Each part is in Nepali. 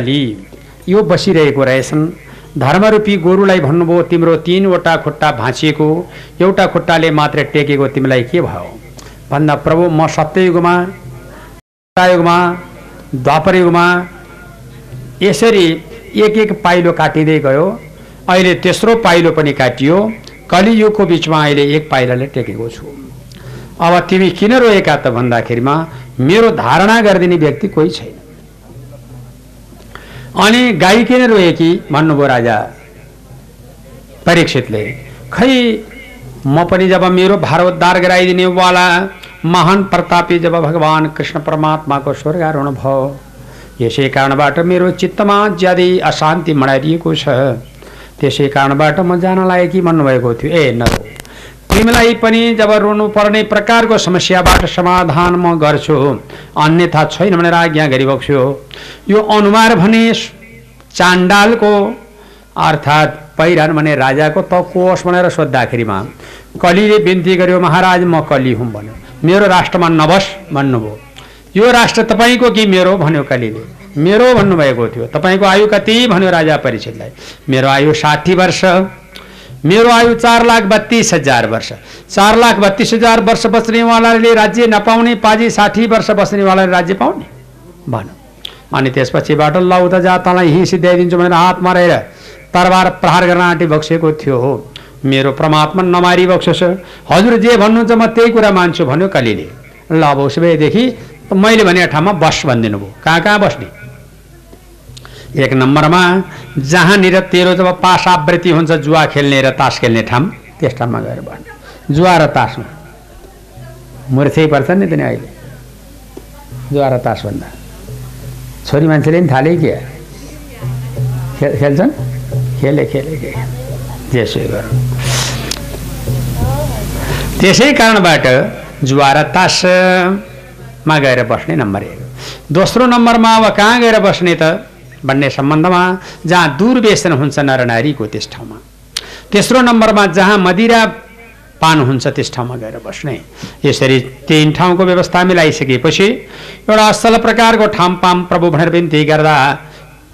कली यो बसिरहेको रहेछन्। धर्मरूपी गोरुलाई भन्नुभयो तिम्रो तिनवटा खुट्टा भाँचिएको एउटा खुट्टाले मात्रै टेकेको तिमीलाई के भयो? भन्दा प्रभु म सत्ययुगमा युगमा द्वापर युगमा यसरी एक एक पाइलो काटिँदै गयो। अहिले तेस्रो पाइलो पनि काटियो। कलियुगको बिचमा अहिले एक पाइलाले टेकेको छु। अब तिमी किन रोएका त भन्दाखेरिमा मेरो धारणा गरिदिने व्यक्ति कोही छैन। अनि गाई किन रोएकी भन्नुभयो राजा? परीक्षितले, खै, म पनि जब मेरो भारोद्धार गराइदिने वाला महान प्रतापी जब भगवान् कृष्ण परमात्माको स्वर्गारोहण भयो, यसै कारणबाट मेरो चित्तमा ज्यादै अशान्ति मनाइदिएको छ। त्यसै कारणबाट म जान लागेकी भन्नुभएको थियो। ए न तिमीलाई पनि जब रोनु पर्ने प्रकारको समस्याबाट समाधान म गर्छु। अन्यथा छैन भनेर आज्ञा गरिबक्छु यो अनुहार भने चाण्डालको अर्थात् पहिरन भने राजाको त कोष भनेर सोद्धाखेरिमा कलीले बिन्ती गर्यो महाराज म कली हुँ भन्यो। मेरो राष्ट्रमा नबस भन्नुभयो। यो राष्ट्र तपाईँको कि मेरो? भन्यो कलीले। मेरो भन्नुभएको थियो। तपाईँको आयु कति? भन्यो राजा परिषदलाई। मेरो आयु साठी वर्ष। मेरो आयु चार लाख बत्तिस हजार वर्ष। चार लाख बत्तिस हजार वर्ष बस्नेवालाले राज्य नपाउने पाजी साठी वर्ष बस्नेवालाले राज्य पाउने। भनौँ। अनि त्यसपछिबाट लौ त जा तँलाई हिँ भनेर हात मारेर तरबार प्रहार गर्न आँटी बक्सेको थियो हो। मेरो परमात्मा नमारी बक्सोस् हजुर जे भन्नुहुन्छ म त्यही कुरा मान्छु भन्यो कलीले। ल अब उसो भएदेखि मैले भने ठाउँमा बस भनिदिनु भयो। कहाँ कहाँ बस्ने? एक नम्बरमा जहाँनिर तेरो जब पास आवृत्ति हुन्छ जुवा खेल्ने र तास खेल्ने ठाउँ त्यस ठाउँमा गएर बस्ने जुवा र तासमा मूर्छै पर्छ नि पनि अहिले? जुवा र तास भन्दा। छोरी मान्छेले पनि थाले के? खेल खेल्छन्? खेले खेले के जेसै गरौँ। त्यसै कारणबाट जुवा र तासमा गएर बस्ने नम्बर एक। दोस्रो नम्बरमा अब कहाँ गएर बस्ने त? भन्ने सम्बन्धमा जहाँ दुर्व्यसन हुन्छ नरनारीको त्यस ठाउँमा। तेस्रो नम्बरमा जहाँ मदिरा पान हुन्छ त्यस ठाउँमा गएर बस्ने। यसरी तिन ठाउँको व्यवस्था मिलाइसकेपछि एउटा असल प्रकारको ठाउँ पाम प्रभु भनेर बिन्ती गर्दा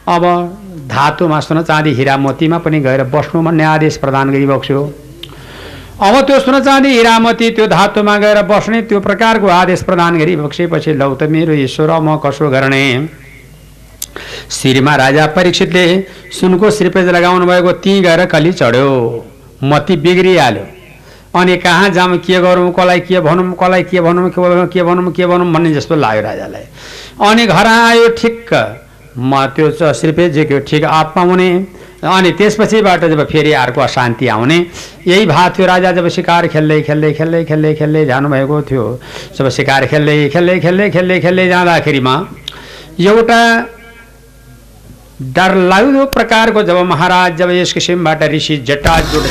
अब धातुमा सुन चाँदी हिरा मोतीमा पनि गएर बस्नु भन्ने आदेश प्रदान गरिबक्स्यो अब त्यो सुन चाँदी हिरामती त्यो धातुमा गएर बस्ने त्यो प्रकारको आदेश प्रदान गरिबक्सेपछि लौ त मेरो ईश्वर म कसो गर्ने? शिरमा राजा परीक्षितले सुनको श्रीपेज लगाउनु भएको ती गएर कली चढ्यो। मती बिग्रिहाल्यो। अनि कहाँ जाऊँ के गरौँ कसलाई के भनौँ कसलाई के भनौँ के भनौँ के भनौँ के भनौँ भन्ने जस्तो लाग्यो राजालाई। अनि घर आयो ठिक्क। म त्यो श्रीपेजीको ठिक आत्मा हुने। अनि त्यसपछिबाट जब फेरि अर्को अशान्ति आउने। यही भएको थियो राजा जब सिकार खेल्दै खेल्दै खेल्दै खेल्दै खेल्दै जानुभएको थियो। जब सिकार खेल्दै खेल्दै खेल्दै खेल्दै खेल्दै जाँदाखेरिमा एउटा डरलाग्दो प्रकारको जब महाराज जब यस किसिमबाट ऋषि जटाजुट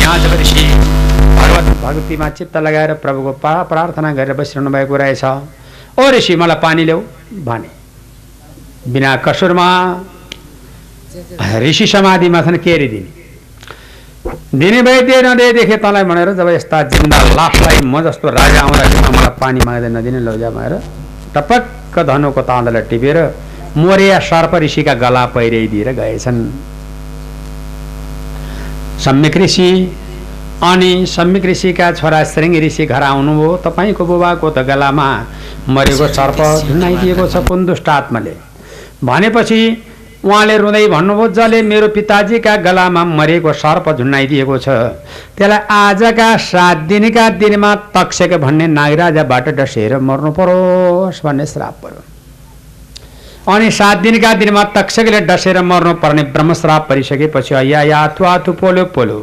यहाँ जब ऋषि भगवत भक्तिमा चित्त लगाएर प्रभुको पा प्रार्थना गरेर बसिरहनु भएको रहेछ ओ ऋषि मलाई पानी ल्याऊ भने। बिना कसुरमा ऋषि समाधिमा छन् केरी दिने? दिने भए दिए नदिए देखेँ तँलाई भनेर जब यस्ता जिन्दा लासलाई म जस्तो राजा आउँदाखेरि मलाई पानी माग्दै नदिने लौजा भनेर टपक्क धनुको ताँदालाई टिपेर मोरिया सर्प ऋषिका गला पहिराइदिएर गएछन्। सम्यक ऋषि अनि सम्यक ऋषिका छोरा श्रृङ्ग ऋषि घर आउनुभयो। तपाईँको बुबाको त गलामा मरेको सर्प झुन्नाइदिएको छ कुन दुष्ट आत्माले भनेपछि उहाँले रुँदै भन्नुभयो जसले मेरो पिताजीका गलामा मरेको सर्प झुन्नाइदिएको छ त्यसलाई आजका सात दिनका दिनमा तक्षक भन्ने नागराजाबाट डसेर मर्नु परोस् भन्ने श्राप पर्यो अनि सात दिनका दिनमा तक्षकले डसेर मर्नु पर्ने ब्रह्मश्राप परिसकेपछि या या आथु पोल्यो पोल्यो।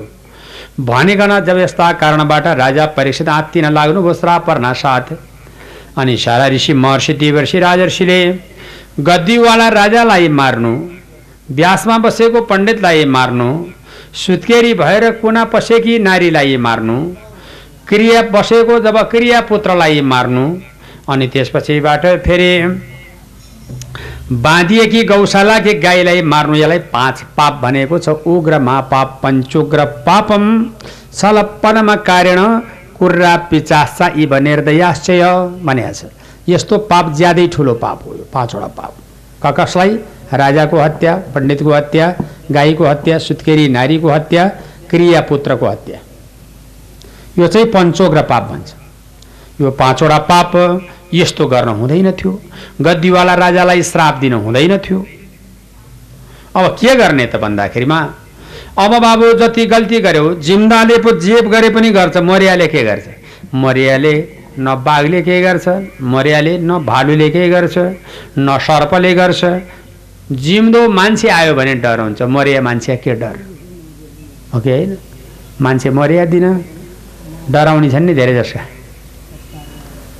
भनिकन जब यस्ता कारणबाट राजा परीक्षित आत्तिन लाग्नुभयो श्राप पर्न साथ। अनि सारा ऋषि महर्षि देवर्षि राजर्षिले गद्दीवाला राजालाई मार्नु व्यासमा बसेको पण्डितलाई मार्नु सुत्केरी भएर कुना पसेकी नारीलाई मार्नु क्रिया बसेको जब क्रिया पुत्रलाई मार्नु अनि त्यसपछिबाट फेरि बाँधिएकी गौशालाकी गाईलाई मार्नु यसलाई पाँच पाप भनेको छ। उग्र महापाप पञ्चुग्र पापम सलप्पनमा कारण कुर्रा पिचासा इव निर्दयाश्चय भनेको छ। यस्तो पाप ज्यादै ठुलो पाप हो यो पाँचवटा पाप। क कसलाई राजाको हत्या पण्डितको हत्या गाईको हत्या सुत्केरी नारीको हत्या क्रिया पुत्रको हत्या। यो चाहिँ पञ्चोग्र पाप भन्छ। यो पाँचवटा पाप यस्तो गर्न हुँदैन थियो। गद्दीवाला राजालाई श्राप दिन हुँदैन थियो। अब के गर्ने त भन्दाखेरिमा? अब बाबु जति गल्ती गर्यो जिम्दाले पो जेब गरे पनि गर्छ मरियाले के गर्छ? मरियाले न बाघले के गर्छ? मरियाले न भालुले के गर्छ? न सर्पले गर्छ? जिम्दो मान्छे आयो भने डर हुन्छ। मरिया मान्छे के डर? हो कि होइन? मान्छे मरिया दिन डराउने छन् नि धेरै जसका।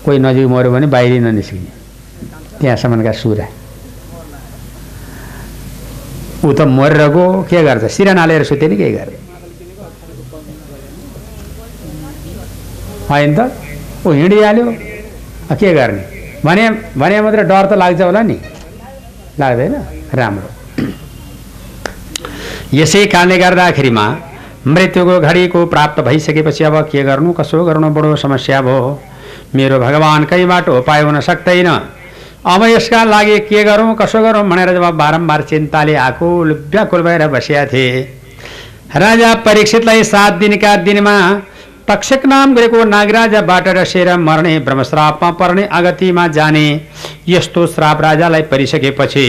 कोही नजिक मऱ्यो भने बाहिरी ननिस्किने। त्यहाँसम्मका सुरा। ऊ त मरेर गयो के गर्छ? सिरा हालेर सुत्यो नि केही गर्छ होइन त? ऊ हिँडिहाल्यो। के गर्ने? भने भने मात्रै डर त लाग्छ होला नि। लाग्दैन? राम्रो। यसै कारणले गर्दाखेरिमा मृत्युको घडीको प्राप्त भइसकेपछि अब के गर्नु? कसो गर्नु? बडो समस्या भयो। मेरो भगवान् कहीँ बाटो उपाय हुन सक्दैन। अब यसका लागि के गरौँ कसो गरौँ भनेर जब बारम्बार चिन्ताले आकुल व्याकुल भएर बसिया थिए। राजा परीक्षितलाई सात दिनका दिनमा तक्षक नाम गरेको नागराजाबाट रसेर मर्ने ब्रह्मश्रापमा पर्ने अगतिमा जाने यस्तो श्राप राजालाई परिसकेपछि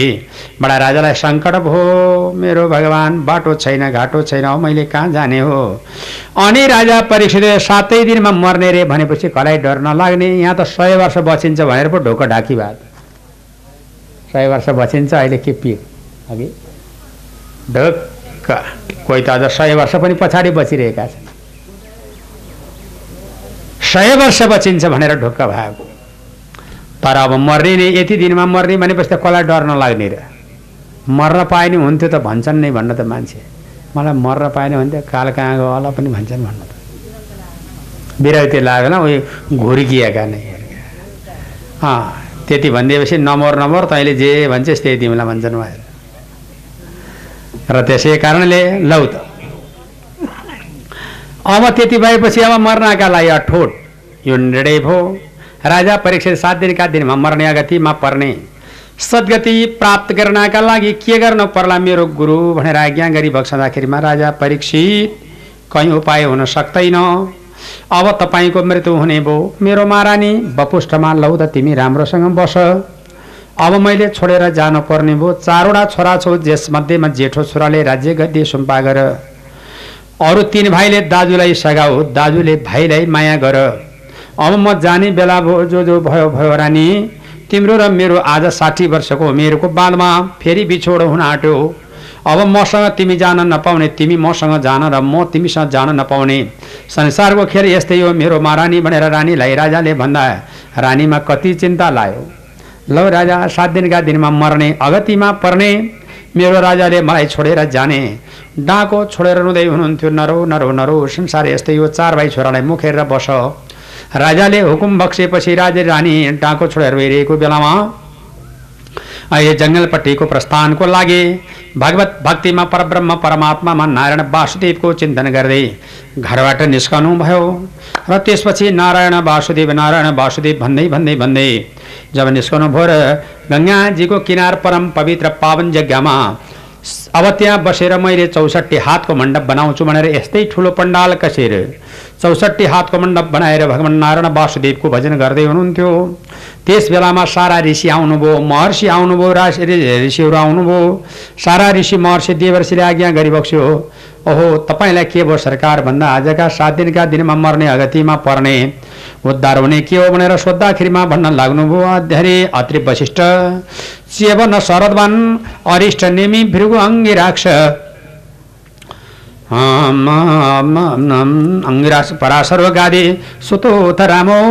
बडा राजालाई सङ्कट भयो। मेरो भगवान् बाटो छैन घाटो छैन मैले कहाँ जाने हो? अनि राजा परीक्षित सातै दिनमा मर्ने रे भनेपछि कसलाई डर नलाग्ने? यहाँ त सय वर्ष बचिन्छ भनेर पो ढोका ढाकी भए सय वर्ष बचिन्छ अहिले के पि अघि? ढोक्क कोही त अझ सय वर्ष पनि पछाडि बचिरहेका छन्। सय वर्ष बचिन्छ भनेर ढुक्क भएको। तर अब मर्ने नै यति दिनमा मर्ने भनेपछि त कसलाई डर नलाग्ने र? मर्न पाए नि हुन्थ्यो त भन्छन् नै भन्न त मान्छे। मलाई मर्न पाएन भने त काल कहाँ गयो होला पनि भन्छन् भन्नु त। बिरक्ति लागेन उयो घुर्किएका नै। अँ त्यति भनिदिएपछि नमर नमर तैँले जे भन्छस् त्यही तिमीलाई भन्छन् भएर र त्यसै कारणले लौ त। अब त्यति भएपछि अब मर्नका लागि अठोट। यो निर्णय भयो राजा परीक्षित सात दिनका दिनमा मर्ने अगतिमा पर्ने। सद्गति प्राप्त गर्नका लागि के गर्न पर्ला मेरो गुरु भनेर आज्ञा गरी बक्सँदाखेरिमा राजा परीक्षित कहीँ उपाय हुन सक्दैन अब तपाईँको मृत्यु हुने भयो मेरो महारानी बपुष्ठमा लौ त तिमी राम्रोसँग बस। अब मैले छोडेर जानुपर्ने भयो चारवटा छोरा छौ मध्येमा जेठो छोराले राज्य गद्दी सुम्पा गर अरू तिन भाइले दाजुलाई सघाऊ दाजुले भाइलाई माया गर। अब म जाने बेला भयो जो जो भयो भयो रानी तिम्रो र मेरो आज साठी वर्षको उमेरको बादमा फेरि बिछोड हुन आँट्यो। अब मसँग तिमी जान नपाउने तिमी मसँग जान र म तिमीसँग जान नपाउने। संसारको खेल यस्तै हो मेरो महारानी भनेर रानीलाई राजाले भन्दा रानीमा कति चिन्ता लायो ल राजा सात दिनका दिनमा मर्ने अगतिमा पर्ने। मेरो राजाले मलाई छोडेर जाने। डाँको छोडेर रुँदै हुनुहुन्थ्यो नरौ नरौ नरौ। संसार यस्तै यो चार भाइ छोरालाई मुखेर बस। राजाले हुकुम बक्सेपछि राजा रानी डाँको छोडेर गइरहेको बेलामा अहिले जङ्गलपट्टिको प्रस्थानको लागि। भगवत भक्तिमा परब्रह्म परमात्मामा नारायण वासुदेवको चिन्तन गर्दै घरबाट निस्कनु भयो। र त्यसपछि नारायण वासुदेव नारायण वासुदेव भन्दै भन्दै भन्दै। जब निस्कनु भयो र गङ्गाजीको किनार परम पवित्र पावन जग्गामा अब त्यहाँ बसेर मैले चौसठी हातको मण्डप बनाउँछु भनेर यस्तै ठुलो पण्डाल कसेर चौसठी हातको मण्डप बनाएर भगवान् नारायण वासुदेवको भजन गर्दै हुनुहुन्थ्यो। त्यस बेलामा सारा ऋषि आउनुभयो महर्षि आउनुभयो राशि ऋषिहरू आउनुभयो। सारा ऋषि महर्षि देवर्षिले आज्ञा गरिबक्स्यो ओहो तपाईँलाई के भयो सरकार? भन्दा आजका सात दिनका दिनमा मर्ने अगतिमा पर्ने। उद्धार हुने के हो भनेर सोद्धाखेरिमा भन्न लाग्नुभयो धेरै अत्रि वशिष्ठ। चेवन शरदवान अरिष्ट नेमी भृगु अङ्गी राक्ष। अङ्गिरास पराशर्व गादे सुतोथ रामो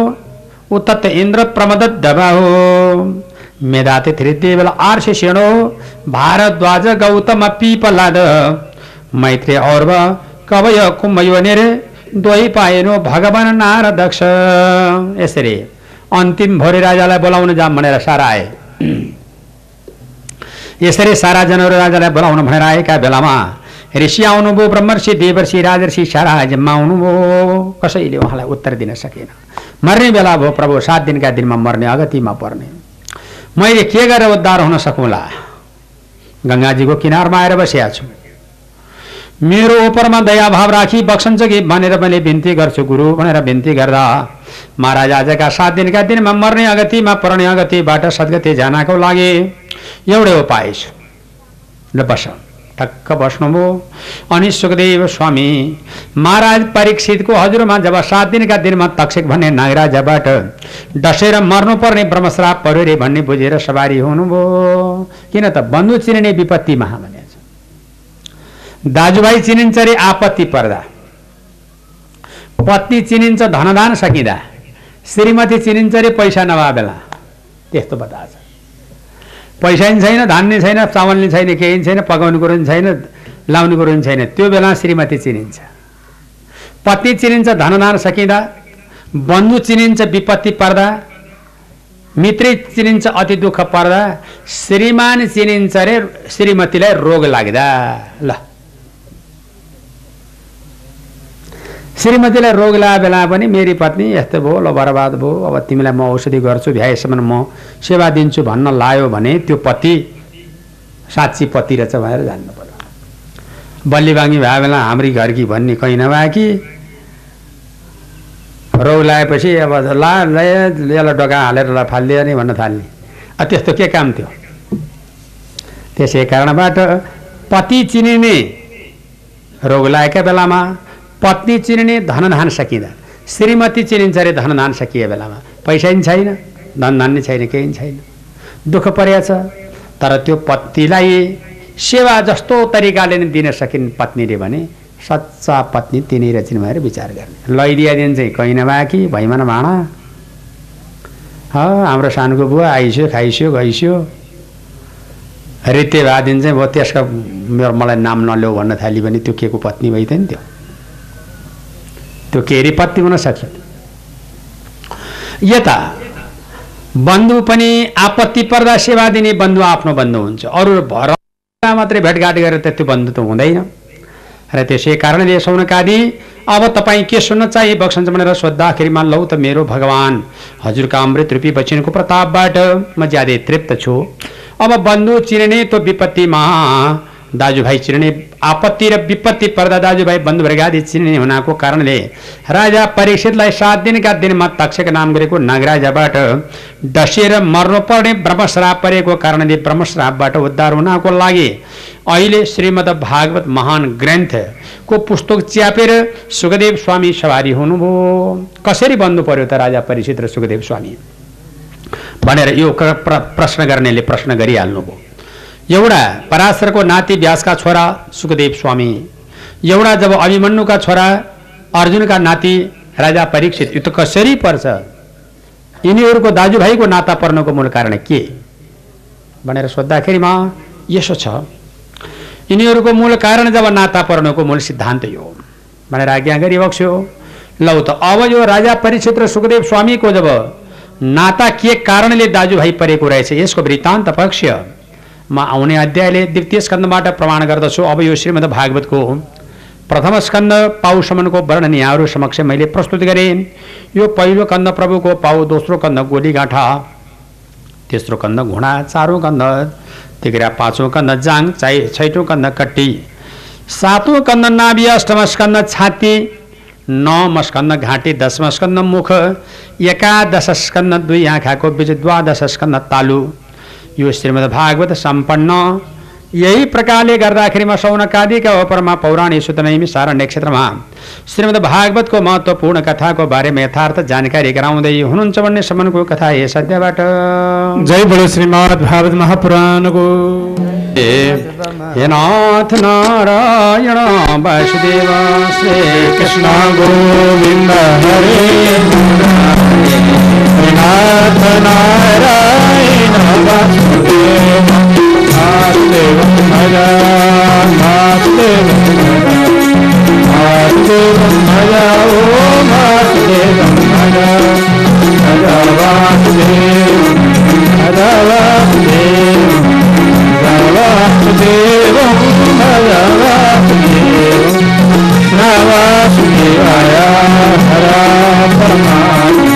उतत् इन्द्र प्रमद दबाहो मेधाते त्रिदेवल आर्ष शेणो भारद्वाज गौतम पिपलाद। मैत्री और्व कवय कुम्भयोनिर दोही पाएनो भगवान नार दक्ष यसरी अन्तिम भोरे राजालाई बोलाउन जाम भनेर सारा आए यसरी सारा जनहरू राजालाई बोलाउन भनेर आएका बेलामा ऋषि आउनुभयो ब्रह्मर्षि देवर्षि राजर्षि सारा जम्मा आउनुभयो कसैले उहाँलाई उत्तर दिन सकेन। मर्ने बेला भयो प्रभु सात दिनका दिनमा मर्ने अगतिमा पर्ने। मैले के गरेर उद्धार हुन सकौँला? गङ्गाजीको किनारमा आएर बसिया छु। मेरो उपरमा दयाभाव राखी बक्सन्छ कि भनेर मैले बिन्ती गर्छु गुरु भनेर बिन्ती गर्दा महाराज आजका सात दिनका दिनमा मर्ने अगतिमा पर्ने अगतिबाट सद्गति जानको लागि एउटै उपाय छ। ल बस। ठक्क बस्नुभयो अनि सुखदेव स्वामी महाराज परीक्षितको हजुरमा जब सात दिनका दिनमा तक्षक भन्ने नागराजबाट डसेर मर्नुपर्ने ब्रह्मश्राप पर्यो रे भन्ने बुझेर सवारी हुनुभयो किन त बन्धु चिनिने विपत्ति महा भनेको छ दाजुभाइ चिनिन्छ रे आपत्ति पर्दा पत्नी चिनिन्छ धनदान सकिँदा श्रीमती चिनिन्छ रे पैसा नभए बेला त्यस्तो बता छ पैसा नि छैन धान नि छैन चामल नि छैन केही नि छैन पकाउने कुरो नि छैन लाउने कुरो नि छैन। त्यो बेला श्रीमती चिनिन्छ। पत्नी चिनिन्छ धनदान सकिँदा। बन्धु चिनिन्छ विपत्ति पर्दा। मित्रै चिनिन्छ अति दुःख पर्दा। श्रीमान चिनिन्छ रे श्रीमतीलाई रोग लाग्दा। ल। श्रीमतीलाई रोग लागेको बेला पनि मेरी पत्नी यस्तो भयो ल बर्बाद भयो। अब तिमीलाई म औषधि गर्छु भ्याएसम्म म सेवा दिन्छु भन्न लायो भने त्यो पति साँच्ची पति रहेछ भनेर जान्नु पर्यो। बल्ली बाङ्गी भए बेला हाम्री घरकी भन्ने कहीँ नभए कि? रोग लगाएपछि अब ला यसलाई डगा हालेर ल फालिदियो नि भन्न थाल्ने। अब त्यस्तो के काम थियो? त्यसै कारणबाट पति चिनिने रोग लागेका बेलामा पत्नी चिनिने धनधान सकिँदा। श्रीमती चिनिन्छ अरे धनधान सकिए बेलामा पैसा नि छैन धनधान नि छैन केही नि छैन। दुःख परेछ तर त्यो पत्नीलाई सेवा जस्तो तरिकाले नै दिन सकिन् पत्नीले भने सच्चा पत्नी तिनै रहेछन् भनेर विचार गर्ने। लैदिया दिन चाहिँ कहीँ नभए कि भैमान भाँडा हाम्रो सानोको बुवा आइस्यो खाइस्यो गइस्यो। रित्य भए चाहिँ भयो त्यसको मेरो मलाई नाम नल्याउ भन्न थाली भने त्यो के को पत्नी भइ त नि त्यो। त्यो केरी पत्नी हुन सक्छ। यता बन्धु पनि आपत्ति पर्दा सेवा दिने बन्धु आफ्नो बन्धु हुन्छ। अरू भर मात्रै भेटघाट गरेर त त्यो बन्धु त हुँदैन। र त्यसै कारणले सौनकादि अब तपाईँ के सुन्न चाहिए बक्सन्छ भनेर सोद्धाखेरिमा लौ त मेरो भगवान् हजुरका अमृत रूपी बचिनको प्रतापबाट म ज्यादै तृप्त छु। अब बन्धु चिनिने त्यो विपत्तिमा दाजुभाइ चिनिने आपत्ति र विपत्ति पर्दा दाजुभाइ बन्धु वर्गादि चिनिने हुनाको कारणले राजा परीक्षितलाई सात दिनका दिनमा तक्षक नाम गरेको नागराजाबाट डसेर मर्नुपर्ने ब्रह्मश्राप परेको कारणले ब्रह्मश्रापबाट उद्धार हुनको लागि अहिले श्रीमद् भागवत महान ग्रन्थको पुस्तक च्यापेर सुखदेव स्वामी सवारी हुनुभयो कसरी बन्नु पर्यो त राजा परीक्षित र सुखदेव स्वामी भनेर यो प्रश्न गर्नेले प्रश्न गरिहाल्नुभयो एउटा पराशरको नाति व्यासका छोरा सुखदेव स्वामी एउटा जब अभिमन्युका छोरा अर्जुनका नाति राजा परीक्षित यो त कसरी पर्छ यिनीहरूको दाजुभाइको नाता पर्नको मूल कारण के? भनेर सोद्धाखेरिमा यसो छ। यिनीहरूको मूल कारण जब नाता पर्नको मूल सिद्धान्त यो भनेर आज्ञा गरिबक्स्यो लौ त अब यो राजा परीक्षित र सुखदेव स्वामीको जब नाता के कारणले दाजुभाइ परेको रहेछ यसको वृत्तान्त पक्ष म आउने अध्यायले द्वितीय स्कन्दबाट प्रमाण गर्दछु। अब यो श्रीमद् भागवतको प्रथम स्कन्द पाउसम्मको वर्णन यहाँहरू समक्ष मैले प्रस्तुत गरेँ। यो पहिलो कन्द प्रभुको पाउ दोस्रो कन्द गोलीगाँठा तेस्रो कन्द घुँडा चारौँ कन्द तिग्रा पाँचौँ कन्द जाङ चाइ छैटौँ कन्द कट्टी सातौँ कन्द नाभि अष्टम स्कन्द छाती नवम स्कन्द घाँटी दशम स्कन्द मुख एकादश स्कन्द दुई आँखाको बीच द्वादश स्कन्द तालु यो श्रीमद् भागवत सम्पन्न। यही प्रकारले गर्दाखेरिमा सौनकादिका ओपरमा पौराणिक सुतनैमी सारण्य क्षेत्रमा श्रीमद् भागवतको महत्त्वपूर्ण कथाको बारेमा यथार्थ जानकारी गराउँदै हुनुहुन्छ भन्ने सम्मको कथा हे सत्यबाट। जय बोलो श्रीमद् भागवत महापुराणको। हे नाथ नारायण वासुदेव श्री कृष्ण गोविन्द हरे। नाथ नारायण वासुदेव नाथदेव भजा नाथदेव नाथदेव भजा ओ नाथदेव भजा भजा वासुदेव भजा वासुदेव वासुदेवं भगवासुदेव नवासुदेवाय हरा परमात्मे नाथय गोविन्दाय नमो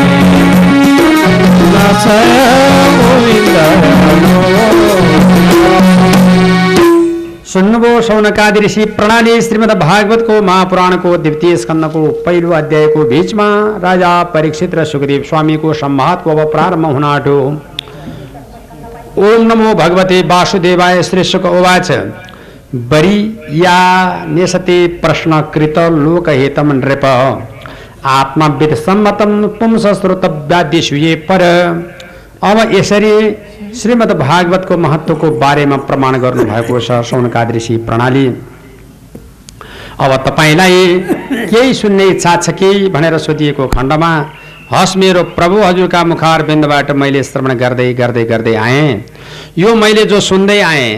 सुन्नुभयो सौनकादि ऋषि प्रणाली श्रीमद् भागवतको महापुराणको द्वितीय स्कन्दको पहिलो अध्यायको बिचमा राजा परीक्षित र सुखदेव स्वामीको संवादको अब प्रारम्भ हुन आँट्यो ओम नमो भगवते वासुदेवाय श्रीशुक उवाच। बरी या नेसते प्रश्नकृत लोकहितम नृप आत्मविद सम्मतम पुंस श्रोतव्यादिशुये पर। अब यसरी श्रीमद् भागवतको महत्त्वको बारेमा प्रमाण गर्नुभएको छ सौनकाद ऋषि प्रणाली। अब तपाईँलाई केही सुन्ने इच्छा छ कि भनेर सोधिएको खण्डमा हस् मेरो प्रभु हजुरका मुखार बिन्दबाट मैले श्रवण गर्दै गर्दै गर्दै आएँ। यो मैले जो सुन्दै आएँ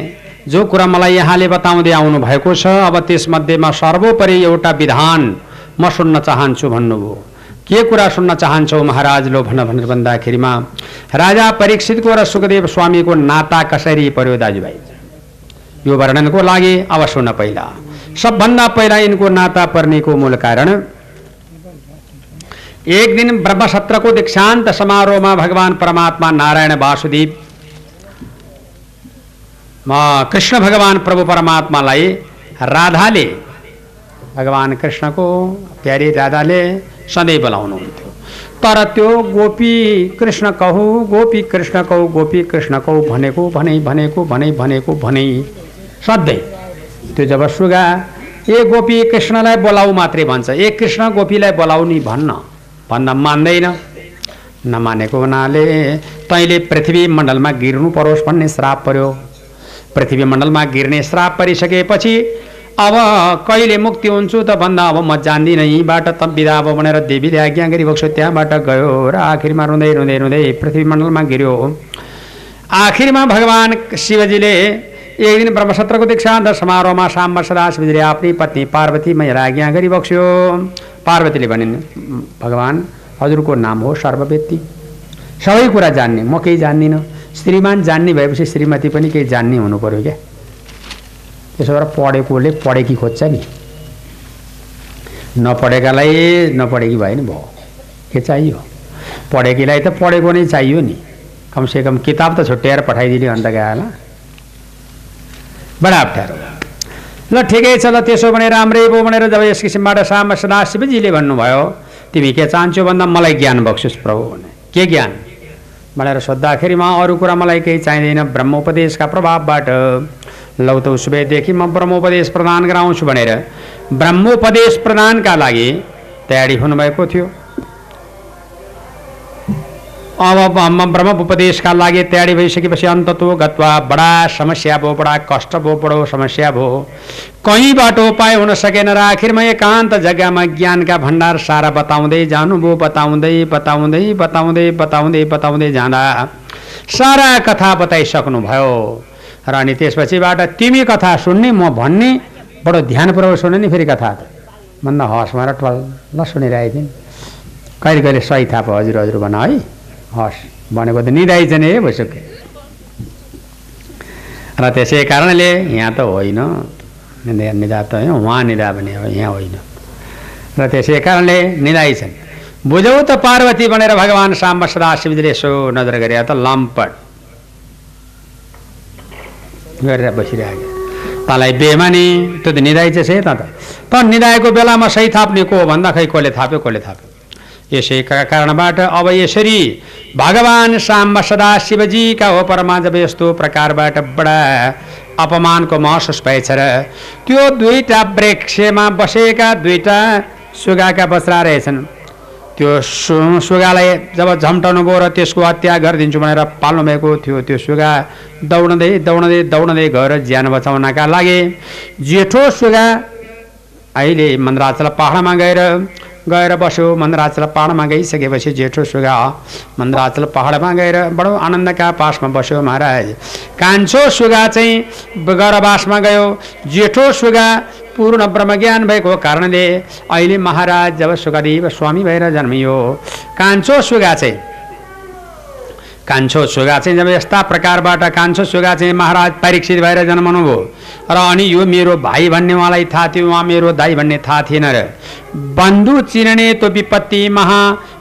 जो कुरा मलाई यहाँले बताउँदै आउनु भएको छ अब त्यसमध्येमा सर्वोपरि एउटा विधान म सुन्न चाहन्छु भन्नुभयो। के कुरा सुन्न चाहन्छौ महाराज? लो भन भनेर भन्दाखेरिमा राजा परीक्षितको र सुखदेव स्वामीको नाता कसरी पर्यो दाजुभाइ? यो वर्णनको लागि अब सुन्न पहिला। सबभन्दा पहिला यिनको नाता पर्नेको मूल कारण, एक दिन ब्रह्मसत्रको दीक्षान्त समारोहमा भगवान परमात्मा नारायण वासुदेव कृष्ण भगवान प्रभु परमात्मालाई राधाले भगवान कृष्णको प्यारी राधाले सधैँ बोलाउनुहुन्थ्यो। तर त्यो गोपी कृष्ण कहु गोपी कृष्ण कहु गोपी कृष्ण कहु भनेको भने भनेको भने भनेको भने सधैँ। त्यो जब सुगा ए गोपी कृष्णलाई बोलाऊ मात्रै भन्छ ए कृष्ण गोपीलाई बोलाऊ नि भन्न। भन्न मान्दैन। नमानेको हुनाले तैँले पृथ्वी मण्डलमा गिर्नु परोस् भन्ने श्राप पर्यो। पृथ्वी मण्डलमा गिर्ने श्राप परिसकेपछि अब कहिले मुक्ति हुन्छु त भन्दा अब म जान्दिनँ यहीँबाट त बिदा अब भनेर देवीले आज्ञा गरिबक्छु त्यहाँबाट गयो र आखिरमा रुँदै रुँदै रुँदै पृथ्वी मण्डलमा गिर्यो। आखिरमा भगवान् शिवजीले एक दिन ब्रह्मसत्रको दीक्षान्त समारोहमा साम्ब सदा शिवजीले आफ्नै पत्नी पार्वती मेरो आज्ञा गरिबक्स्यो पार्वतीले भनिन् भगवान् हजुरको नाम हो सर्वव्यक्ति सबै कुरा जान्ने म केही जान्दिनँ। श्रीमान जान्ने भएपछि श्रीमती पनि केही जान्ने हुनु पऱ्यो क्या? त्यसो भएर पढेकोले पढेकी खोज्छ नि नपढेकालाई नपढेकी भयो नि भयो के चाहियो? पढेकीलाई त पढेको नै चाहियो नि। कमसेकम किताब त छुट्याएर पठाइदिने अन्त होला। बडा अप्ठ्यारो। ल ठिकै छ ल त्यसो भने राम्रै भयो भनेर जब यस किसिमबाट साम शिवजीले भन्नुभयो तिमी के चाहन्छौ भन्दा मलाई ज्ञान बक्सिस् प्रभु भने। के ज्ञान? भनेर सोद्धाखेरिमा अरू कुरा मलाई केही चाहिँदैन। ब्रह्मोपदेशका प्रभावबाट। लौ त उसबेदेखि म ब्रह्मोपदेश प्रदान गराउँछु भनेर ब्रह्मोपदेश प्रदानका लागि, तयारी थियो। अब म ब्रह्मोपदेशका लागि, तयारी भइसकेपछि अन्ततो गत्वा बडा समस्या भयो बडा कष्ट भयो बडो समस्या भयो कहीँबाट उपाय हुन सकेन र आखिरमा एकान्त जग्गामा ज्ञानका भण्डार सारा बताउँदै जानुभयो बताउँदै बताउँदै बताउँदै बताउँदै बताउँदै जाँदा सारा कथा बताइसक्नुभयो र अनि त्यसपछिबाट तिमी कथा सुन्ने म भन्ने बडो ध्यानपूर्वक सुन्ने नि फेरि कथा त। भन्दा हस् भनेर टल्ल सुनिरहेको थिएँ। कहिले कहिले सही भयो हजुर हजुर भन है। हस् भनेको त निदाइ चाहिँ है भइसक्यो र त्यसै कारणले यहाँ त होइन। निदा निदा त होइन उहाँ निदा भने हो यहाँ होइन। र त्यसै कारणले निदाइ छन्। बुझौ त पार्वती भनेर भगवान् साम्ब सदाशिवजीले यसो नजर गरे त लम्पट। गरेर बसिरहेको तँलाई बेमानी त्यो त निदाइ चाहिँ छ त त। निदाएको बेलामा सही थाप्ने को भन्दा खै कसले थाप्यो कसले थाप्यो? यसै कारणबाट अब यसरी भगवान् साम्ब सदा शिवजीका हो परमा जब यस्तो प्रकारबाट बडा अपमानको महसुस भएछ र त्यो दुईवटा वृक्षमा बसेका दुईवटा सुगाका बच्रा रहेछन्। त्यो सु सुगालाई जब झम्टाउनु भयो र त्यसको हत्या गरिदिन्छु भनेर पाल्नु भएको थियो त्यो सुगा दौडँदै दौडँदै दौडँदै गएर ज्यान बचाउनका लागि जेठो सुगा अहिले मन्द्राचल पहाडमा गएर गएर बस्यो। मन्दराचल पहाडमा गइसकेपछि जेठो सुगा मन्दराचल पहाडमा गएर बडो आनन्दका पासमा बस्यो महाराज। कान्छो सुगा चाहिँ गरबासमा गयो। जेठो सुगा पूर्ण ब्रह्मज्ञान भएको कारणले अहिले महाराज जब सुखदेव स्वामी भएर जन्मियो कान्छो सुगा चाहिँ कान्छो सुगा चाहिँ जब यस्ता प्रकारबाट कान्छो सुगा चाहिँ महाराज परीक्षित भएर जन्मनुभयो र अनि यो मेरो भाइ भन्ने उहाँलाई थाहा थियो उहाँ मेरो दाई भन्ने थाहा थिएन र। बन्धु चिनने तो विपत्ति महा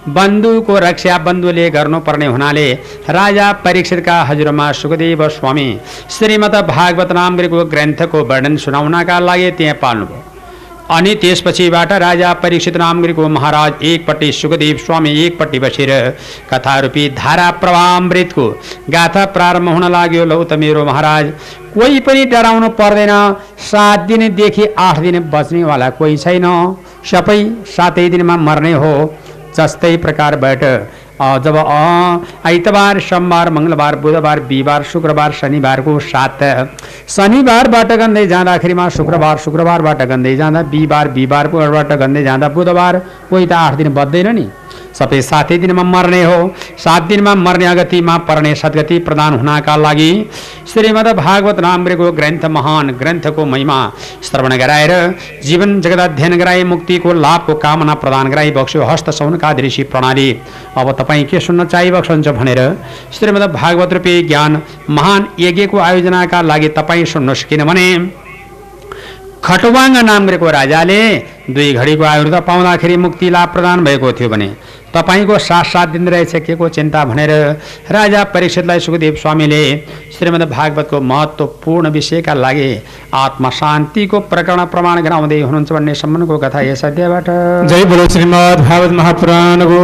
बन्धुको रक्षा बन्धुले गर्नुपर्ने हुनाले राजा परीक्षितका हजुरमा सुखदेव स्वामी श्रीमद भागवत नामको ग्रन्थको वर्णन सुनाउनका लागि त्यहाँ पाल्नुभयो। अनि त्यसपछिबाट राजा परीक्षित नामगिरीको महाराज एकपट्टि सुखदेव स्वामी एकपट्टि बसेर कथारूपी धारा प्रवामृतको गाथा प्रारम्भ हुन लाग्यो। लौ त मेरो महाराज, कोही पनि डराउनु पर्दैन। सात दिनदेखि आठ दिन बच्नेवाला कोही छैन। सबै सातै दिनमा मर्ने हो। जस्तै प्रकारबाट जब आइतबार सोमबार मङ्गलबार बुधबार बिहिबार शुक्रबार शनिबारको सात। शनिबारबाट गन्दै जाँदाखेरिमा शुक्रबार शुक्रबारबाट गन्दै जाँदा बिहिबार बिहिबारबाट गन्दै जाँदा बुधबार कोही त आठ दिन बज्दैन नि। सबै सातै दिनमा मर्ने हो सात दिनमा मर्ने अगतिमा पर्ने सद्गति प्रदान हुनका लागि श्रीमद् भागवत नामको ग्रन्थ महान ग्रन्थको महिमा श्रवण गराएर जीवन जगत अध्ययन गराई मुक्तिको लाभको कामना प्रदान गराई बक्स्यो हस्त सौनका दृश्य प्रणाली अब तपाईँ के सुन्न चाहिबक्सन्छ भनेर श्रीमद् भागवत रूपी ज्ञान महान यज्ञको आयोजनाका लागि तपाईँ सुन्नुहोस् किनभने खटवाङ नामको राजाले दुई घडीको आयुर्वेद पाउँदाखेरि मुक्ति लाभ प्रदान भएको थियो भने तपाईँको साथ साथ दिन रहेछ के को चिन्ता भनेर राजा परीक्षितलाई सुखदेव स्वामीले श्रीमद् भागवतको महत्त्वपूर्ण विषयका लागि आत्मा शान्तिको प्रकरण प्रमाण गराउँदै हुनुहुन्छ भन्ने सम्बन्धको कथा यस अध्यायबाट। जय बोलो श्रीमद् भागवत महापुराणको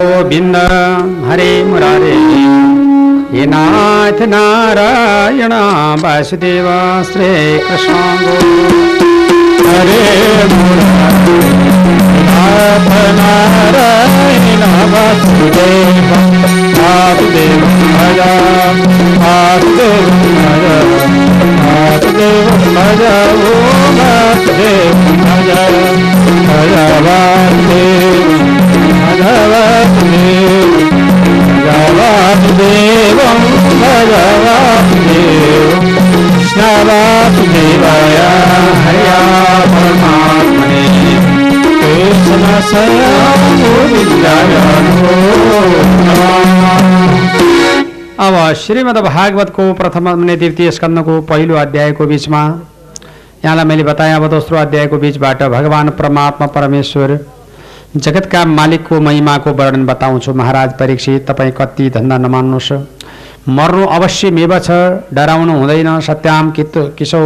गोविन्द हरे मुरारे। हे नाथ नारायण वासुदेव श्री कृष्ण हरे नाथ नारायण वासुदेव। वासुदेव भज वासुदेव भज वासुदेव भज ओ वासुदेव भज भज वासुदेव भज वासुदेव भज वासुदेवं भज वासुदेव कृष्ण वासुदेवाय हर्या परमात्मने कृष्ण गोविन्दाय नमो नमः अब श्रीमद् भागवतको प्रथम अनि द्वितीय स्कन्दको पहिलो अध्यायको बिचमा यहाँलाई मैले बताएँ अब दोस्रो अध्यायको बिचबाट भगवान् परमात्मा परमेश्वर जगतका मालिकको महिमाको वर्णन बताउँछु। महाराज परीक्षित तपाईँ कति धन्दा नमान्नुहोस्। मर्नु अवश्य मेव छ डराउनु हुँदैन। सत्याम कित किसो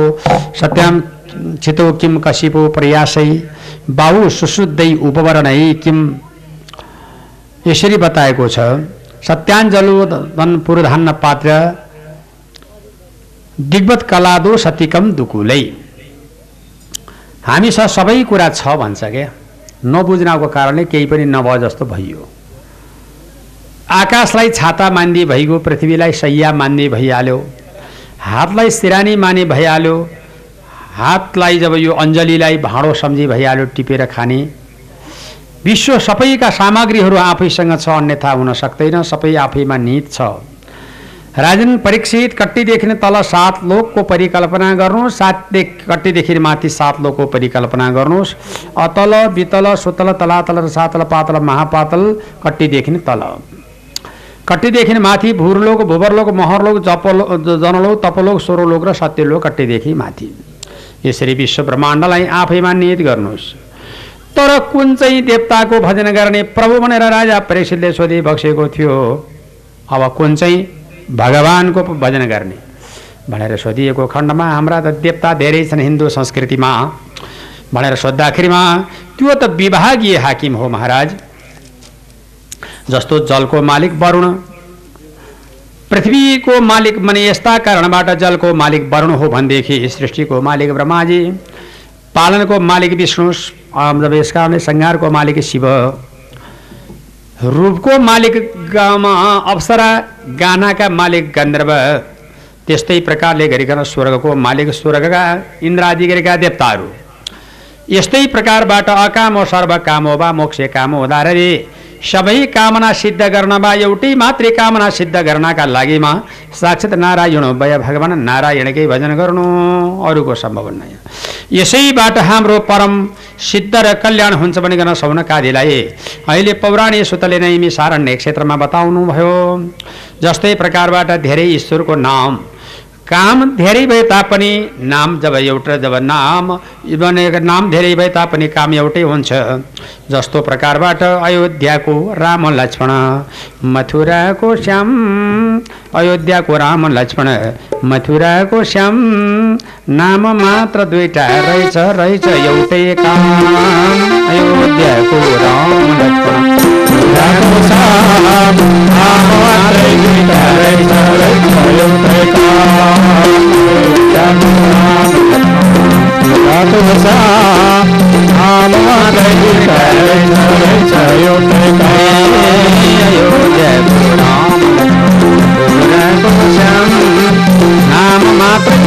सत्याम छितो किम कसिपो प्रयासै। बाहु सुशुद्धै उपवरणै किम यसरी बताएको छ। सत्याञ्जलो धन पुरधान्न पात्र दिग्वत कलादो सतिकम दुकुलै। हामीसँग सबै कुरा छ भन्छ क्या? नबुझ्नको कारणले केही पनि नभए जस्तो भइयो। आकाशलाई छाता मान्दी भइगयो पृथ्वीलाई सैया मान्दी भइहाल्यो हातलाई सिरानी माने भइहाल्यो हातलाई जब यो अञ्जलीलाई भाँडो सम्झी भइहाल्यो टिपेर खाने। विश्व सबैका सामग्रीहरू आफैसँग छ अन्यथा हुन सक्दैन सबै आफैमा निहित छ। राजन परीक्षित कट्टीदेखि तल सात लोकको परिकल्पना गर्नुहोस् सातदेखि कट्टीदेखि माथि सात लोकको परिकल्पना गर्नुहोस् अतल वितल सुतल तलातल र सातल पातल महापातल कट्टीदेखि तल। कट्टीदेखि माथि भूरलोक भूवरलोक महरलोक जपलो जनलोक तपलोक स्वरलोक र सत्यलोक कट्टीदेखि माथि यसरी विश्व ब्रह्माण्डलाई आफैमा निहित गर्नुहोस् तर कुन चाहिँ देवताको भजन गर्ने प्रभु भनेर राजा परीक्षितले सोधि बक्सेको थियो। अब कुन चाहिँ? भगवानको भजन गर्ने। भनेर सोधिएको खण्डमा हाम्रा त देवता धेरै छन् हिन्दू संस्कृतिमा। भनेर सोद्धाखेरिमा त्यो त विभागीय हाकिम हो महाराज जस्तो जलको मालिक वरुण। पृथ्वीको मालिक माने यस्ता कारणबाट जलको मालिक वरुण हो भनेदेखि सृष्टिको मालिक ब्रह्माजी पालनको मालिक विष्णु अम, जब यस कारणले सङ्घारको मालिक शिव। रूपको मालिक गामा अप्सरा गानाका मालिक गन्धर्व त्यस्तै प्रकारले गरिकन स्वर्गको मालिक स्वर्गका इन्द्रादि गरेका देवताहरू। यस्तै प्रकारबाट अकामो सर्व कामो वा मोक्ष कामो उदाहरणले सबै कामना सिद्ध गर्नमा एउटै मात्रै कामना सिद्ध गर्नका लागिमा साक्षात् नारायण भय भगवान् नारायणकै भजन गर्नु अरूको सम्भव नै। यसैबाट हाम्रो परम सिद्ध र कल्याण हुन्छ भनिकन सौनकादिलाई अहिले पौराणिक सुतले नै मिसारण्य क्षेत्रमा बताउनु भयो जस्तै प्रकारबाट धेरै ईश्वरको नाम काम धेरै भए तापनि नाम जब एउटा जब नाम नाम धेरै भए तापनि काम एउटै हुन्छ। जस्तो प्रकारबाट अयोध्याको राम लक्ष्मण मथुराको श्याम अयोध्याको राम लक्ष्मण मथुराको श्याम नाम मात्र दुईटा रहेछ रहेछ एउटै काम। अयोध्याको राम लक्ष्मण मथुराको श्याम नाम मात्रै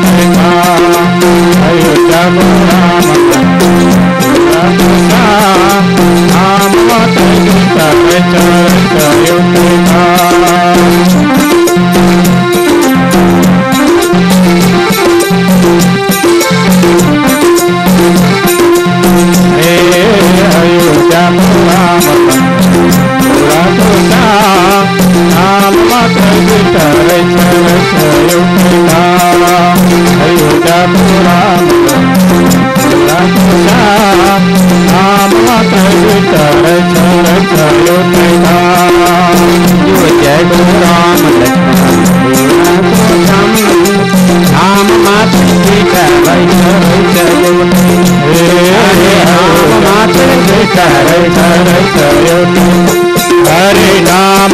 नाम मात्र रहेछ रहेछ अयोध्याको राम मथुराको श्याम नाम मात्रै दुईटा रहेछ रहेछ एउटै काम अयोध्याको राम लक्ष्मणको श्याम नाम मात्रै दुईटा रहेछ रहेछ एउटै हरे नाम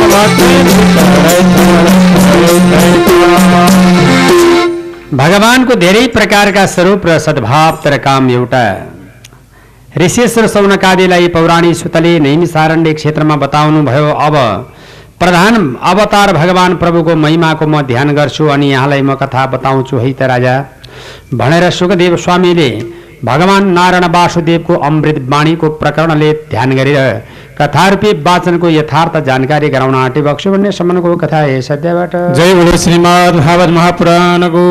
भगवानको धेरै प्रकारका स्वरूप र सद्भाव तर काम एउटा। ऋषेश्वर सौनकादिलाई पौराणिक सुतले नैमिसारण्य क्षेत्रमा बताउनु भयो अब प्रधान अवतार भगवान प्रभुको महिमाको म ध्यान गर्छु अनि यहाँलाई म कथा बताउँछु है त राजा। भनेर सुखदेव स्वामीले भगवान नारायण वासुदेवको अमृत वाणीको प्रकरणले ध्यान गरेर कथारूपी वाचनको यथार्थ जानकारी गराउन आँटे बक्सु भन्ने सम्मको कथा हे सत्यबाट जय बोलो श्रीमद् भागवत महापुराणको।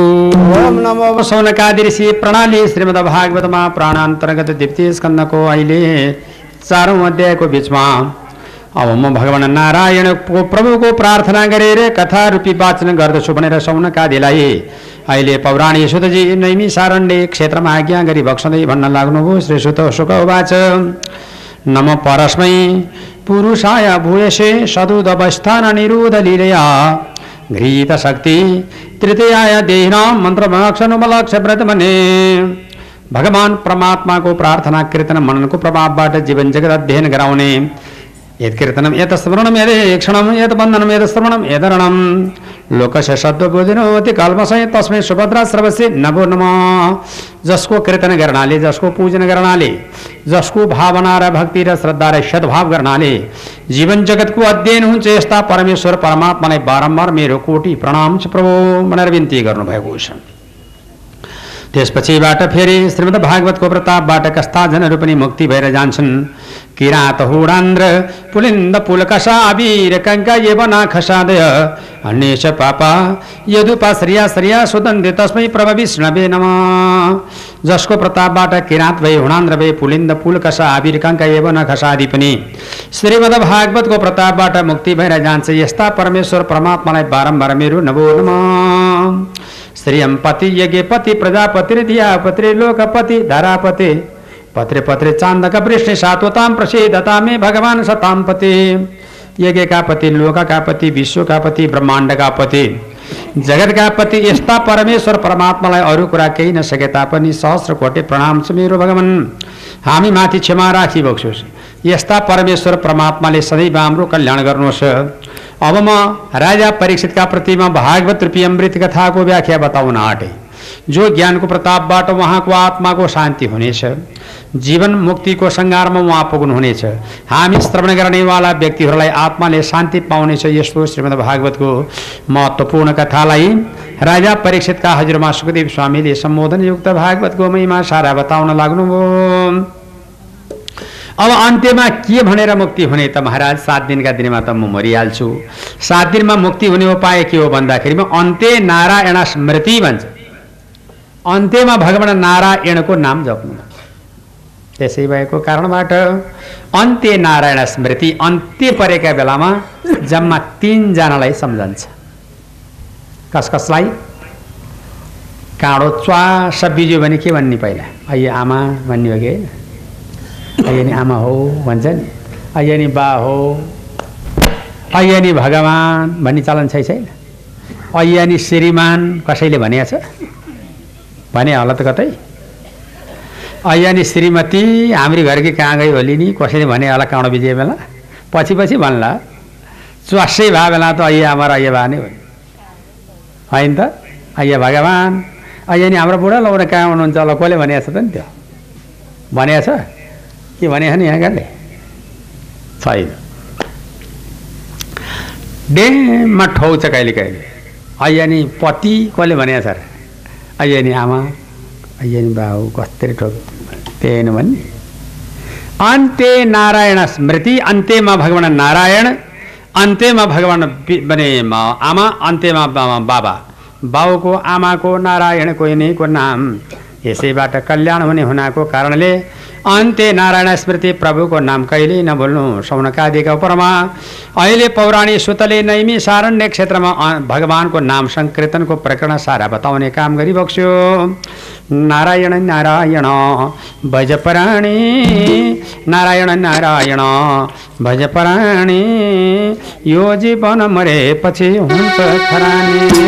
ओम नमो सौनकादि ऋषि प्रणाली श्रीमद् भागवतमा प्राणान्तर्गत द्वितीय स्कन्दको अहिले चारौँ अध्यायको बिचमा। अब म भगवान नारायणको प्रभुको प्रार्थना गरेर कथा रूपी वाचन गर्दछु भनेर सौनकादिलाई अहिले पौराणिक सुतजी नैमी सारण्य क्षेत्रमा आज्ञा गरी बक्सँदै भन्न लाग्नुभयो। श्री सुत सुख उवाच। नम परस्मै। पुरुषाय भूयसे सदुदवस्थान निरुध लीलया। घृत शक्ति तृतीयाय देहिनां मन्त्रमक्षनुमलक्ष व्रत भने भगवान परमात्माको प्रार्थना कीर्तन मननको प्रभावबाट जीवन जगत अध्ययन गराउने यत् कीर्तनम यत स्मरणम यदेक्षणम यत बन्धनम यत श्रवणम यदरणम लोकस्य शब्दबोधिनोति कल्मसय तस्मै सुभद्रा सर्वस्य नभो नम जसको कीर्तन गर्नाले जसको पूजन गर्नाले जसको भावना र भक्ति र श्रद्धा र सद्भाव जीवन जगतको अध्ययन हुन्छ यस्ता परमेश्वर परमात्मालाई बारम्बार मेरो कोटि प्रणाम छ प्रभु। भनेर बिन्ती गर्नुभएको छ त्यसपछिबाट फेरि श्रीमद् भागवतको प्रतापबाट कस्ता जनहरू मुक्ति भएर जान्छन् किरात हुडान्द्र पुलिन्द पुलकसा अबिर खसादय अन्येश पापा यदुपा श्रिया श्रिया सुदन्ते तस्मै प्रभ विष्णवे नम जसको प्रतापबाट किराँत भए हुणान्द्र भए पुलिन्द पुलकसा आबिर कङ्का यवन खसादि पनि श्रीमद् भागवतको प्रतापबाट मुक्ति भएर जान्छ यस्ता परमेश्वर परमात्मालाई बारम्बार मेरो नमो नमः श्रियम पति प्रजापति धियापति लोकपति धरापति पत्रे पत्रे चान्दक वृष्णि सात्वताम प्रसिद्धता मे भगवान सताम पति। यज्ञका पति लोकका पति विश्वका पति ब्रह्माण्डका पति। जगतका पति यस्ता परमेश्वर परमात्मालाई अरू कुरा केही नसके तापनि सहस्र कोटि प्रणाम छ मेरो भगवान। हामी माथि क्षमा राखी बक्सोस्। यस्ता परमेश्वर परमात्माले सदैव हाम्रो कल्याण गर्नुहोस्। अब म राजा परीक्षितका प्रतिमा भागवत रूपी अमृत कथाको व्याख्या बताउन आँटे। जो ज्ञानको प्रतापबाट उहाँको आत्माको शान्ति हुनेछ जीवन मुक्तिको सङ्घारमा उहाँ पुग्नुहुनेछ। हामी श्रवण गर्नेवाला व्यक्तिहरूलाई आत्माले शान्ति पाउनेछ यस्तो श्रीमद् भागवतको महत्त्वपूर्ण कथालाई राजा परीक्षितका हजुरमा सुखदेव स्वामीले सम्बोधनयुक्त भागवतको महिमा सारा बताउन लाग्नुभयो। अब अन्त्यमा के भनेर मुक्ति हुने त महाराज सात दिनका दिनमा त म मरिहाल्छु। सात दिनमा मुक्ति हुने उपाय के हो भन्दाखेरिमा अन्त्य नारायण स्मृति भन्छ। अन्त्यमा भगवान् नारायणको नाम जप्नु त्यसै भएको कारणबाट अन्त्य नारायण स्मृति अन्त्य परेका बेलामा जम्मा तिनजनालाई सम्झन्छ। कस कसलाई? काँडो च्वास बिज्यो भने के भन्ने पहिला? अहिले आमा भन्ने हो कि? अहिले नि आमा हो भन्छ नि। अहिले नि बा हो। अहिले नि भगवान् भन्ने चलन छैन अहिले नि श्रीमान कसैले भनेको छ? भने होला त कतै? अहिले नि श्रीमती हाम्री घरकी कहाँ गई होली नि कसैले भने होला काँडो बिजे बेला? पछि पछि भन्ला च्वासै भए बेला त अहिले आमा र अहिले भए नै। होइन त? अहिले भगवान्। अहिले नि हाम्रो बुढा लाउन कहाँ हुनुहुन्छ होला? कसले भनेको छ त नि त्यो? भनेको छ के भने नि यहाँ गाले छैन। डेममा ठाउँ छ कहिले कहिले। अहिले नि पति कसले भनेको छ अहिले नि आमा अहिले नि बाउ कस्तरी ठोक त्यही भन्ने अन्त्य नारायण स्मृति अन्त्यमा भगवान् नारायण अन्त्यमा भगवान् भने आमा अन्त्यमा बाबा बाउको आमाको नारायणको यिनीको नाम यसैबाट कल्याण हुने हुनाको कारणले अन्त्य नारायण स्मृति प्रभुको नाम कहिले नभुल्नु सौनकादिका उपरमा। अहिले पौराणिक सुतले नैमी सारण्य क्षेत्रमा भगवानको नाम सङ्कीर्तनको प्रकरण सारा बताउने काम गरिबक्स्यो। नारायण नारायण, भजपराणी। नारायण नारायण, भजपराणी। यो जीवन मरेपछि हुन्छ खरानी।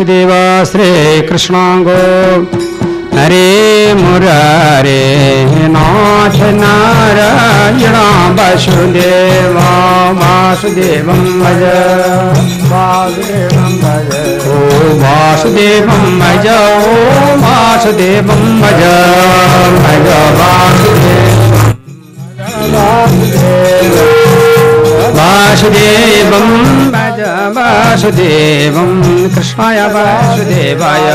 वासुदेव श्री कृष्ण गो हरे मुरारे नाथ नारायण वासुदेव वासुदेवं भज। वासुदेवं भज। ओ वासुदेवं भज ओ वासुदेवं भज। भज वासुदेव। वासुदेवं वासुदेवं कृष्णाय वासुदेवाय।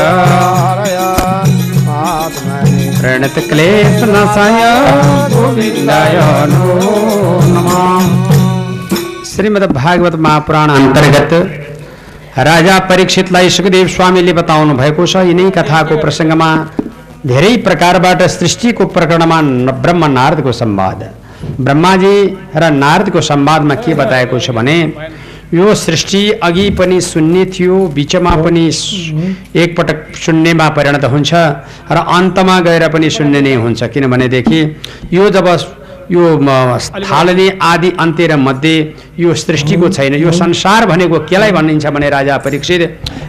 प्रणतक्लेशनाशाय गोविन्दाय नमः श्रीमद् भागवत महापुराण अंतर्गत राजा परीक्षितलाई सुखदेव स्वामी स्वामीले बताउनु भएको छ, यिनै कथाको प्रसङ्गमा धेरै प्रकारबाट सृष्टिको प्रकरणमा न- ब्रह्म नारदको संवाद ब्रह्माजी र नारदको संवादमा के बताएको छ भने यो सृष्टि अघि पनि शून्य थियो बिचमा पनि एकपटक शून्यमा परिणत हुन्छ र अन्तमा गएर पनि शून्य नै हुन्छ। किनभनेदेखि यो जब यो थालनी आदि अन्त्य र मध्ये यो सृष्टिको छैन। यो संसार भनेको केलाई भनिन्छ भने राजा परीक्षित?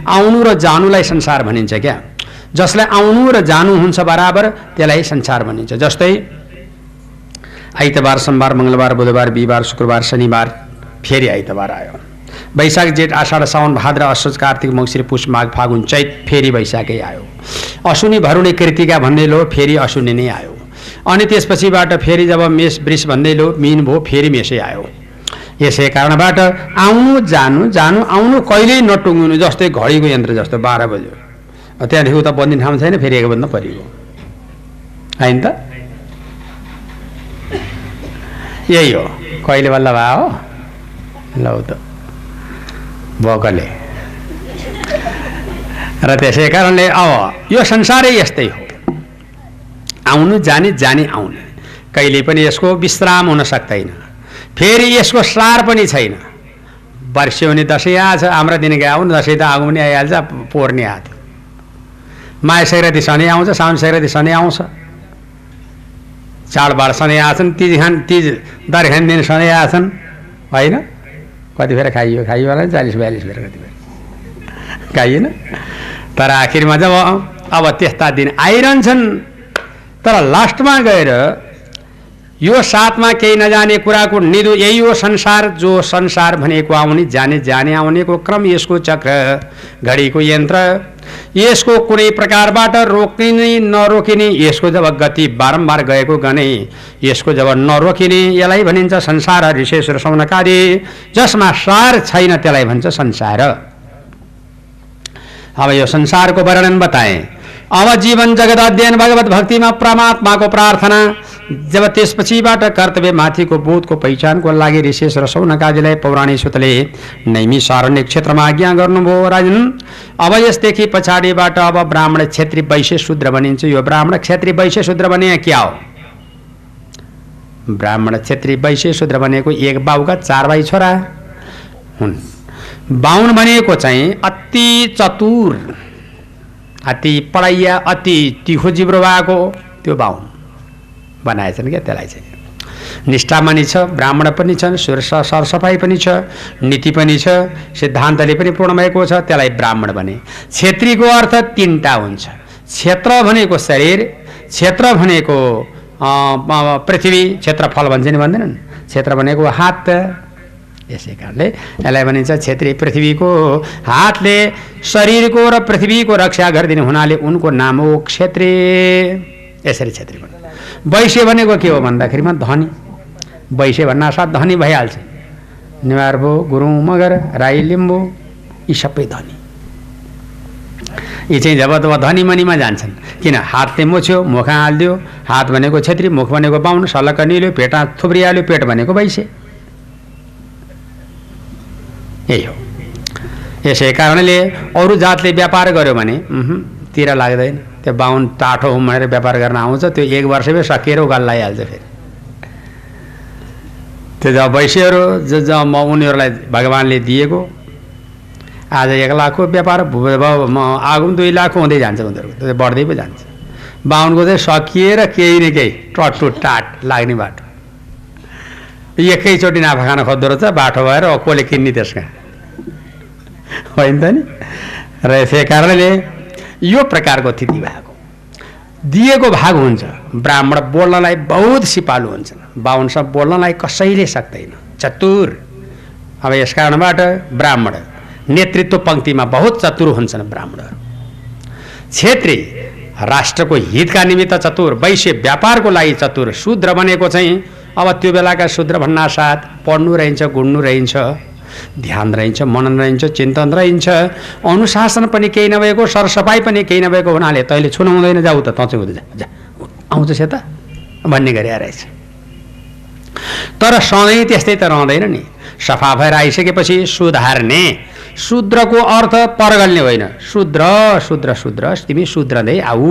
आउनु र जानुलाई संसार भनिन्छ क्या। जसलाई आउनु र जानु हुन्छ बराबर त्यसलाई संसार भनिन्छ। जस्तै आइतबार सोमबार मङ्गलबार बुधबार बिहिबार शुक्रबार शनिबार फेरि आइतबार आयो। वैशाख जेठ आषाढ साउन भाद्र असोज कार्तिक मङ्सिर पुष माघ फागुन चैत फेरि वैशाखै आयो। अश्विनी भरुणी कृतिका भन्दै लो फेरि अश्विनी नै आयो। अनि त्यसपछिबाट फेरि जब मेष वृष भन्दै लो मिन भयो फेरि मेषै आयो। यसै कारणबाट आउनु जानु जानु आउनु कहिल्यै नटुङ्गिनु जस्तै घडीको यन्त्र जस्तो बाह्र बज्यो। त्यहाँदेखि उता बन्दिने ठाउँ छैन फेरि एक बज्न परिगयो होइन त? यही हो। कहिले बल्ल भए हो? लौ त भोकले र त्यसै कारणले अब यो संसारै यस्तै हो आउनु जाने जाने आउने कहिले पनि यसको विश्राम हुन सक्दैन फेरि यसको सार पनि छैन वर्ष्यो भने दसैँ आएछ हाम्रो दिन आउनु दसैँ त आगो पनि आइहाल्छ पोर्ने आएको माया सङ्क्रान्ति सधैँ आउँछ साउन सङ्क्रान्ति सधैँ आउँछ चाडबाड सधैँ आछन् तिज खान तिज दरखान दिन सधैँ आछन् होइन कतिखेर खाइयो खाइयो होला चालिस बयालिस बेर कतिखेर खाइएन तर आखिरमा जब अब त्यस्ता दिन आइरहन्छन् तर लास्टमा गएर यो साथमा केही नजाने कुराको निधो यही हो संसार जो संसार भनेको आउने जाने जाने आउनेको क्रम यसको चक्र घडीको यन्त्र। यसको कुनै प्रकारबाट रोकिने नरोकिने यसको जब गति बारम्बार गएको गने यसको जब नरोकिने यसलाई भनिन्छ संसार विशेष रसाउनकारी जसमा सार छैन त्यसलाई भन्छ संसार। अब यो संसारको वर्णन बताएँ। अब जीवन जगत अध्ययन भगवत भक्तिमा परमात्माको प्रार्थना जब त्यसपछिबाट कर्तव्य माथिको बोधको पहिचानको लागि ऋषेश रसौनकाजीलाई पौराणिक सुतले नैमी सारण्य क्षेत्रमा आज्ञा गर्नुभयो राजन। अब यसदेखि पछाडिबाट अब ब्राह्मण क्षेत्री वैश्य शूद्र बनिन्छ। यो ब्राह्मण क्षेत्री वैश्य शूद्र बने क्या हो? ब्राह्मण क्षेत्री वैश्य शूद्र बनेको एक बाउका चार भाइ छोरा हुन्। बाहुन भनेको चाहिँ अति चतुर अति पढाइया अति तिखो जिब्रो भएको त्यो बाहुन। बनाएछन् क्या त्यसलाई चाहिँ? निष्ठामानी छ ब्राह्मण पनि छन् सुर सरसफाइ पनि छ नीति पनि छ सिद्धान्तले पनि पूर्ण भएको छ त्यसलाई ब्राह्मण भने। क्षेत्रीको अर्थ तिनवटा हुन्छ। क्षेत्र भनेको शरीर क्षेत्र भनेको पृथ्वी क्षेत्रफल भन्छ नि भन्दैनन्? क्षेत्र भनेको हात। यसै कारणले यसलाई भनिन्छ क्षेत्री पृथ्वीको हातले शरीरको र पृथ्वीको रक्षा गरिदिने हुनाले उनको नाम हो क्षेत्री। यसरी क्षेत्री वैश्य भनेको के हो भन्दाखेरिमा धनी। वैश्य भन्नासाथ धनी भइहाल्छ। नेवार भयो गुरुङ मगर राई लिम्बू यी सबै धनी। यी चाहिँ जब तब धनी मनीमा जान्छन्। किन? हातले मोछ्यो मुख हालिदियो। हात भनेको छेत्री मुख भनेको बाहुन सलक्क निल्यो पेटा थुप्रिहाल्यो पेट भनेको वैश्य। यही हो। यसै कारणले अरू जातले व्यापार गर्यो भने तिर लाग्दैन। त्यो बाहुन टाठो हुँ भनेर व्यापार गर्न आउँछ त्यो एक वर्षमै सकिएर उकाल लगाइहाल्छ फेरि। त्यो जब वैश्यहरू ज जब म उनीहरूलाई भगवान्ले दिएको आज एक लाखको व्यापार म आगो दुई लाखको हुँदै जान्छ उनीहरूको त्यो बढ्दै पो जान्छ। बाहुनको चाहिँ सकिएर केही न केही टट्टु टाट लाग्ने बाटो। एकैचोटि नाफा खान खोज्दो रहेछ बाटो भएर कसले किन्ने त्यसका। होइन त नि? र यसै कारणले यो प्रकारको स्थिति भएको। दिएको भाग हुन्छ। ब्राह्मण बोल्नलाई बहुत सिपालु हुन्छन्। बाहुनसँग बोल्नलाई कसैले सक्दैन। चतुर। अब यस कारणबाट ब्राह्मण नेतृत्व पङ्क्तिमा बहुत चतुर हुन्छन् ब्राह्मणहरू। क्षेत्री राष्ट्रको हितका निमित्त चतुर वैश्य व्यापारको लागि चतुर शूद्र बनेको चाहिँ अब त्यो बेलाका शूद्र भन्नासाथ पढ्नु रहन्छ गुड्नु रहन्छ। ध्यान रहन्छ मनन रहन्छ चिन्तन रहन्छ। अनुशासन पनि केही नभएको सरसफाइ पनि केही नभएको हुनाले तैँले छुनु हुँदैन जाऊ त तँ चाहिँ हुँदै जा आउँछ त भन्ने गरी रहेछ तर सधैँ त्यस्तै त रहँदैन नि। सफा भएर आइसकेपछि सुधार्ने शूद्रको अर्थ परगल्ने होइन। शूद्र शूद्र शूद्र तिमी सुध्रँदै आऊ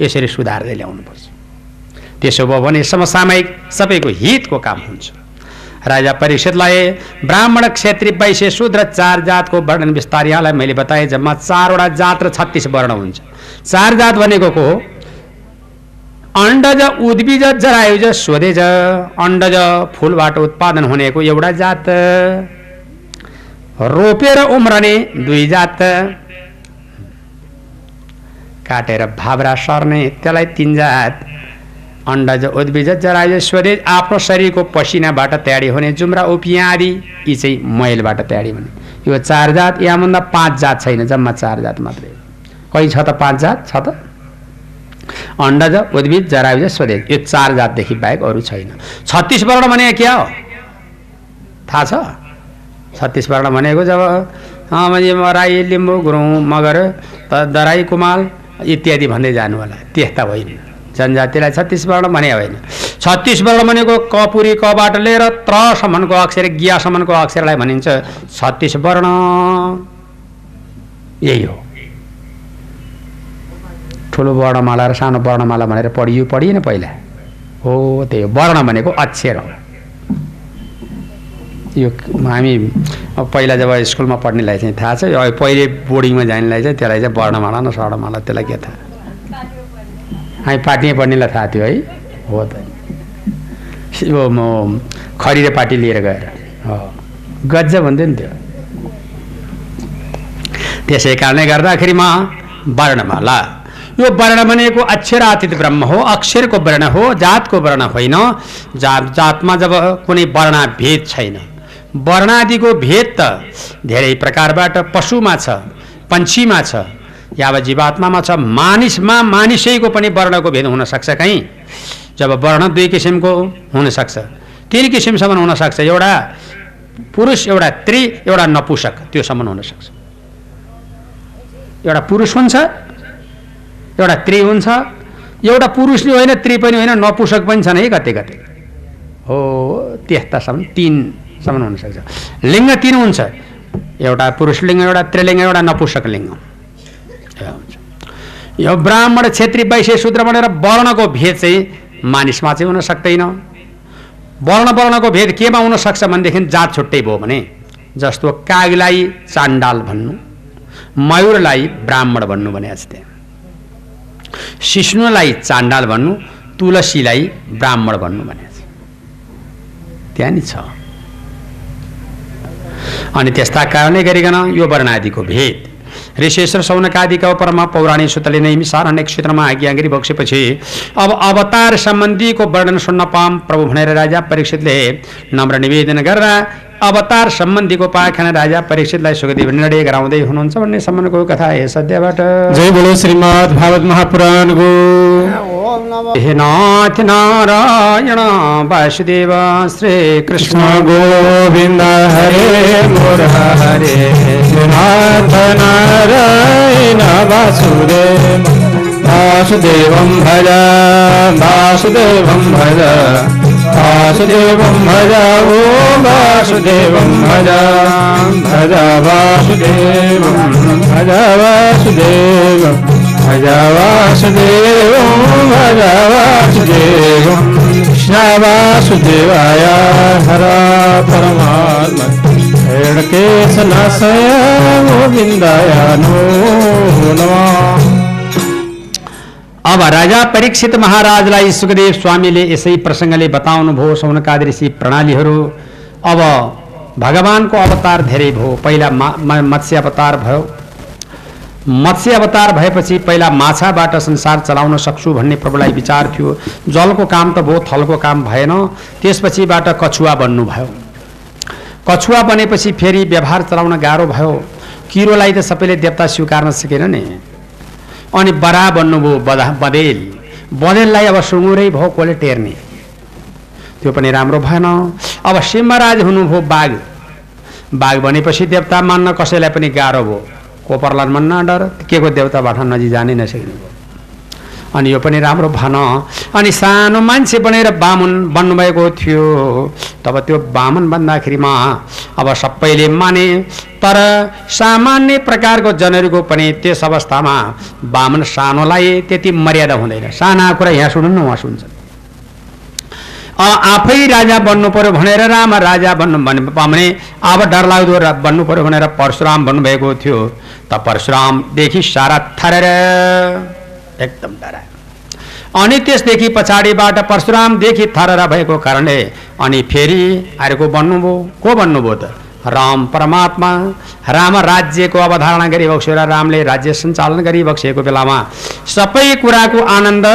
यसरी सुधार्दै ल्याउनुपर्छ। त्यसो भयो भने समसामयिक सबैको हितको काम हुन्छ। राजा परीक्षितलाई ब्राह्मण क्षेत्री वैश्य शूद्र चार जातको वर्णन विस्तार यहाँलाई मैले बताएँ जम्मा चारवटा जात र छत्तिस वर्ण हुन्छ। चार जात भनेको को हो? अण्डज उद्भिज जरायुज स्वदेज। अण्डज फुलबाट उत्पादन हुनेको एउटा जात। रोपेर उम्रने दुई जात। काटेर भाब्रा सर्ने त्यसलाई तिन जात। अण्डज उद्भिज स्वदेज आफ्नो शरीरको पसिनाबाट तयारी हुने जुम्रा उपियाँ आदि यी चाहिँ मैलबाट तयारी हुने। यो चार जात यहाँभन्दा पाँच जात छैन जम्मा चार जात मात्रै। कहीँ छ त पाँच जात? छ त? अण्डज उद्भिद जरायुज स्वदेश यो चार जातदेखि बाहेक अरू छैन। छत्तिस वर्ण भने क्या हो? थाहा छ? छत्तिस वर्ण भनेको जब राई लिम्बू गुरुङ मगर दराई कुमाल इत्यादि भन्दै जानु होला। त्यस्ता होइन। जनजातिलाई छत्तिस वर्ण भने होइन। छत्तिस वर्ण भनेको कपुरी कबाट लिएर त्रसम्मको अक्षर गियासम्मको अक्षरलाई भनिन्छ। छत्तिस वर्ण। यही हो। ठुलो वर्णमाला र सानो वर्णमाला भनेर पढियो पढिएन पहिला। हो त्यही हो। वर्ण भनेको अक्षर हो। यो हामी पहिला जब स्कुलमा पढ्नेलाई चाहिँ थाहा छ पहिले बोर्डिङमा जानेलाई चाहिँ त्यसलाई चाहिँ वर्णमाला न स्वर्णमाला त्यसलाई के थाहा। हामी पार्टीमा पढ्नेलाई थाहा थियो है। हो त। म खरिरे पार्टी लिएर गएर। हो। गज्ज भन्थ्यो नि त्यो त्यसै कारणले गर्दाखेरिमा वर्णमाला यो वर्ण भनेको अक्षरातीत ब्रह्म हो अक्षरको वर्ण हो जातको वर्ण होइन। जात जातमा जब कुनै वर्णाभेद छैन। वर्णादिको भेद त धेरै प्रकारबाट पशुमा छ पन्छीमा छ। या जीवात्मामा छ मानिसमा मानिसैको पनि वर्णको भेद हुनसक्छ कहीँ। जब वर्ण दुई किसिमको हुनसक्छ तिन किसिमसम्म हुनसक्छ एउटा पुरुष एउटा स्त्री एउटा नपुसक त्योसम्म हुनसक्छ। एउटा पुरुष हुन्छ एउटा स्त्री हुन्छ एउटा पुरुषले होइन स्त्री पनि होइन नपुसक पनि छन् है कतै कतै। हो त्यस्तासम्म तिनसम्म हुनसक्छ। लिङ्ग तिन हुन्छ एउटा पुरुष लिङ्ग एउटा त्रिलिङ्ग एउटा नपुसक लिङ्ग। यो ब्राह्मण क्षेत्री वैश्य शूद्र भनेर वर्णको भेद चाहिँ मानिसमा चाहिँ हुन सक्दैन। वर्ण वर्णको भेद केमा हुनसक्छ भनेदेखि जात छुट्टै भयो भने जस्तो कागलाई चाण्डाल भन्नु मयूरलाई ब्राह्मण भन्नु भने जस्तै। सिस्नुलाई चाण्डाल भन्नु तुलसीलाई ब्राह्मण भन्नु भने त्यहाँ नि छ। अनि त्यस्ता कारणले गरिकन यो वर्णादिको भेद। ऋषेश्वर सौनकादिका परमा पौराणिक सूत्रले नै अनेक क्षेत्रमा आज्ञा गरी बक्सेपछि अब अवतार सम्बन्धीको वर्णन सुन्न पाम। प्रभु भनेर राजा परीक्षितले नम्र निवेदन गरेर अवतार सम्बन्धीको पाखना राजा परीक्षितलाई सुखदेव निर्णय गराउँदै हुनुहुन्छ भन्ने सम्बन्धको कथा हे सद्यबाट। जय बोलो श्रीमद् भागवत महापुराणको हे नाथ नारायण वासुदेव श्री कृष्ण गोविन्द हरे मुरारे नाथ नारायण वासुदेव वासुदेवं भज वासुदेवं भज। वासुदेवं भज, ओ वासुदेवं भज। भज वासुदेवं भज वासुदेवं भज वासुदेवं भज वासुदेवं। कृष्ण वासुदेवाय, हर परमात्मा। हेडकेशनाशय गोविन्दाय नो नमः। अब राजा परीक्षित महाराजलाई सुखदेव स्वामीले यसै प्रसङ्गले बताउनुभयो सौनकादि ऋषि प्रणालीहरू। अब भगवानको अवतार धेरै भयो। पहिला म- मत्स्य अवतार भयो। मत्स्य अवतार भएपछि पहिला माछाबाट संसार चलाउन सक्छु भन्ने प्रभुलाई विचार थियो। जलको काम त भयो थलको काम भएन। त्यसपछिबाट कछुवा बन्नुभयो कछुवा बनेपछि फेरि व्यवहार चलाउन गाह्रो भयो। किरोलाई त सबैले देवता स्वीकार्न सकेन नि। अनि बरा बन्नुभयो बदा बदेल। बदेललाई अब सुँगुरै भयो कसले टेर्ने। त्यो पनि राम्रो भएन। अब सिंहराज हुनुभयो बाघ। बाघ भनेपछि देवता मान्न कसैलाई पनि गाह्रो भयो। कोपरलाई मान्न डर। के को देवताबाट नजिक जानै नसक्ने अनि यो पनि राम्रो भन। अनि सानो मान्छे बनेर बामुन बन्नुभएको थियो। तब त्यो बामन बन्दाखेरिमा अब सबैले माने तर सामान्य प्रकारको जनहरूको पनि त्यस अवस्थामा बामन सानोलाई त्यति मर्यादा हुँदैन। साना कुरा यहाँ सुन्नु न उहाँ सुन्छ। आफै राजा बन्नु पर्यो भनेर राम राजा बन्नु भने अब डरलाग्दो बन्नु पर्यो भनेर परशुराम भन्नुभएको थियो। त परशुरामदेखि सारा थरेर एकदम डरायो। अनि त्यसदेखि पछाडिबाट परशुरामदेखि थरेर भएको कारणले अनि फेरि अर्को बन्नुभयो। को बन्नुभयो त? राम परमात्मा। राम राज्यको अवधारणा गरिबक्स्यो र रामले राज्य सञ्चालन गरिबक्सेको बेलामा सबै कुराको आनन्द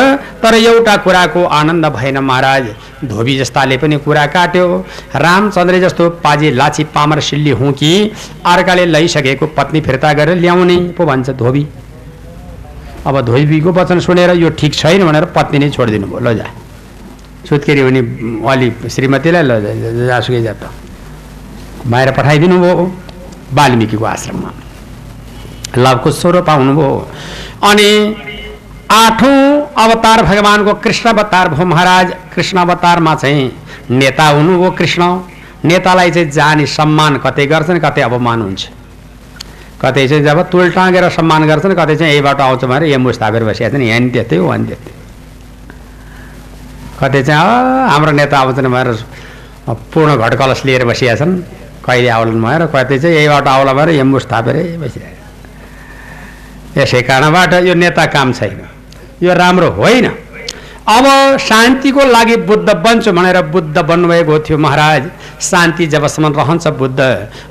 तर एउटा कुराको आनन्द भएन महाराज। धोबी जस्ताले पनि कुरा काट्यो। रामचन्द्र जस्तो पाजी लाची पामर सिल्ली हुँ कि अर्काले लैसकेको पत्नी फिर्ता गरेर ल्याउने। पो भन्छ धोबी। अब धोबीको वचन सुनेर यो ठिक छैन भनेर पत्नी नै छोडिदिनु भयो। ल जा। सुत्केरी हुने अलि श्रीमतीलाई ल जासुकै जा त। बाहिर पठाइदिनु भयो। वाल्मिकीको आश्रममा। लभको स्वरूप आउनुभयो अनि आठौँ अवतार भगवान्को कृष्ण अवतार भयो महाराज। कृष्ण अवतारमा चाहिँ नेता हुनुभयो कृष्ण। नेतालाई चाहिँ जाने सम्मान कतै गर्छन् कतै अपमान हुन्छ। कतै चाहिँ जब तुल टाँगेर सम्मान गर्छन् कतै चाहिँ यहीबाट आउँछ भनेर एम्बुस थापेर बसिएको छन् यहाँ नि त्यस्तै हो त्यस्तै कतै चाहिँ "अ, हाम्रो नेता आउँछन् भनेर पूर्ण घटकलस लिएर बसिया छन्। कहिले आउलान् भएर कतै चाहिँ यहीबाट आउला भएर एम्बुस थापेरै बसिरहेको यसै कारणबाट यो नेता काम छैन। यो राम्रो होइन। अब शान्तिको लागि बुद्ध बन्छु भनेर बुद्ध बन्नुभएको थियो महाराज। शान्ति जबसम्म रहन्छ बुद्ध।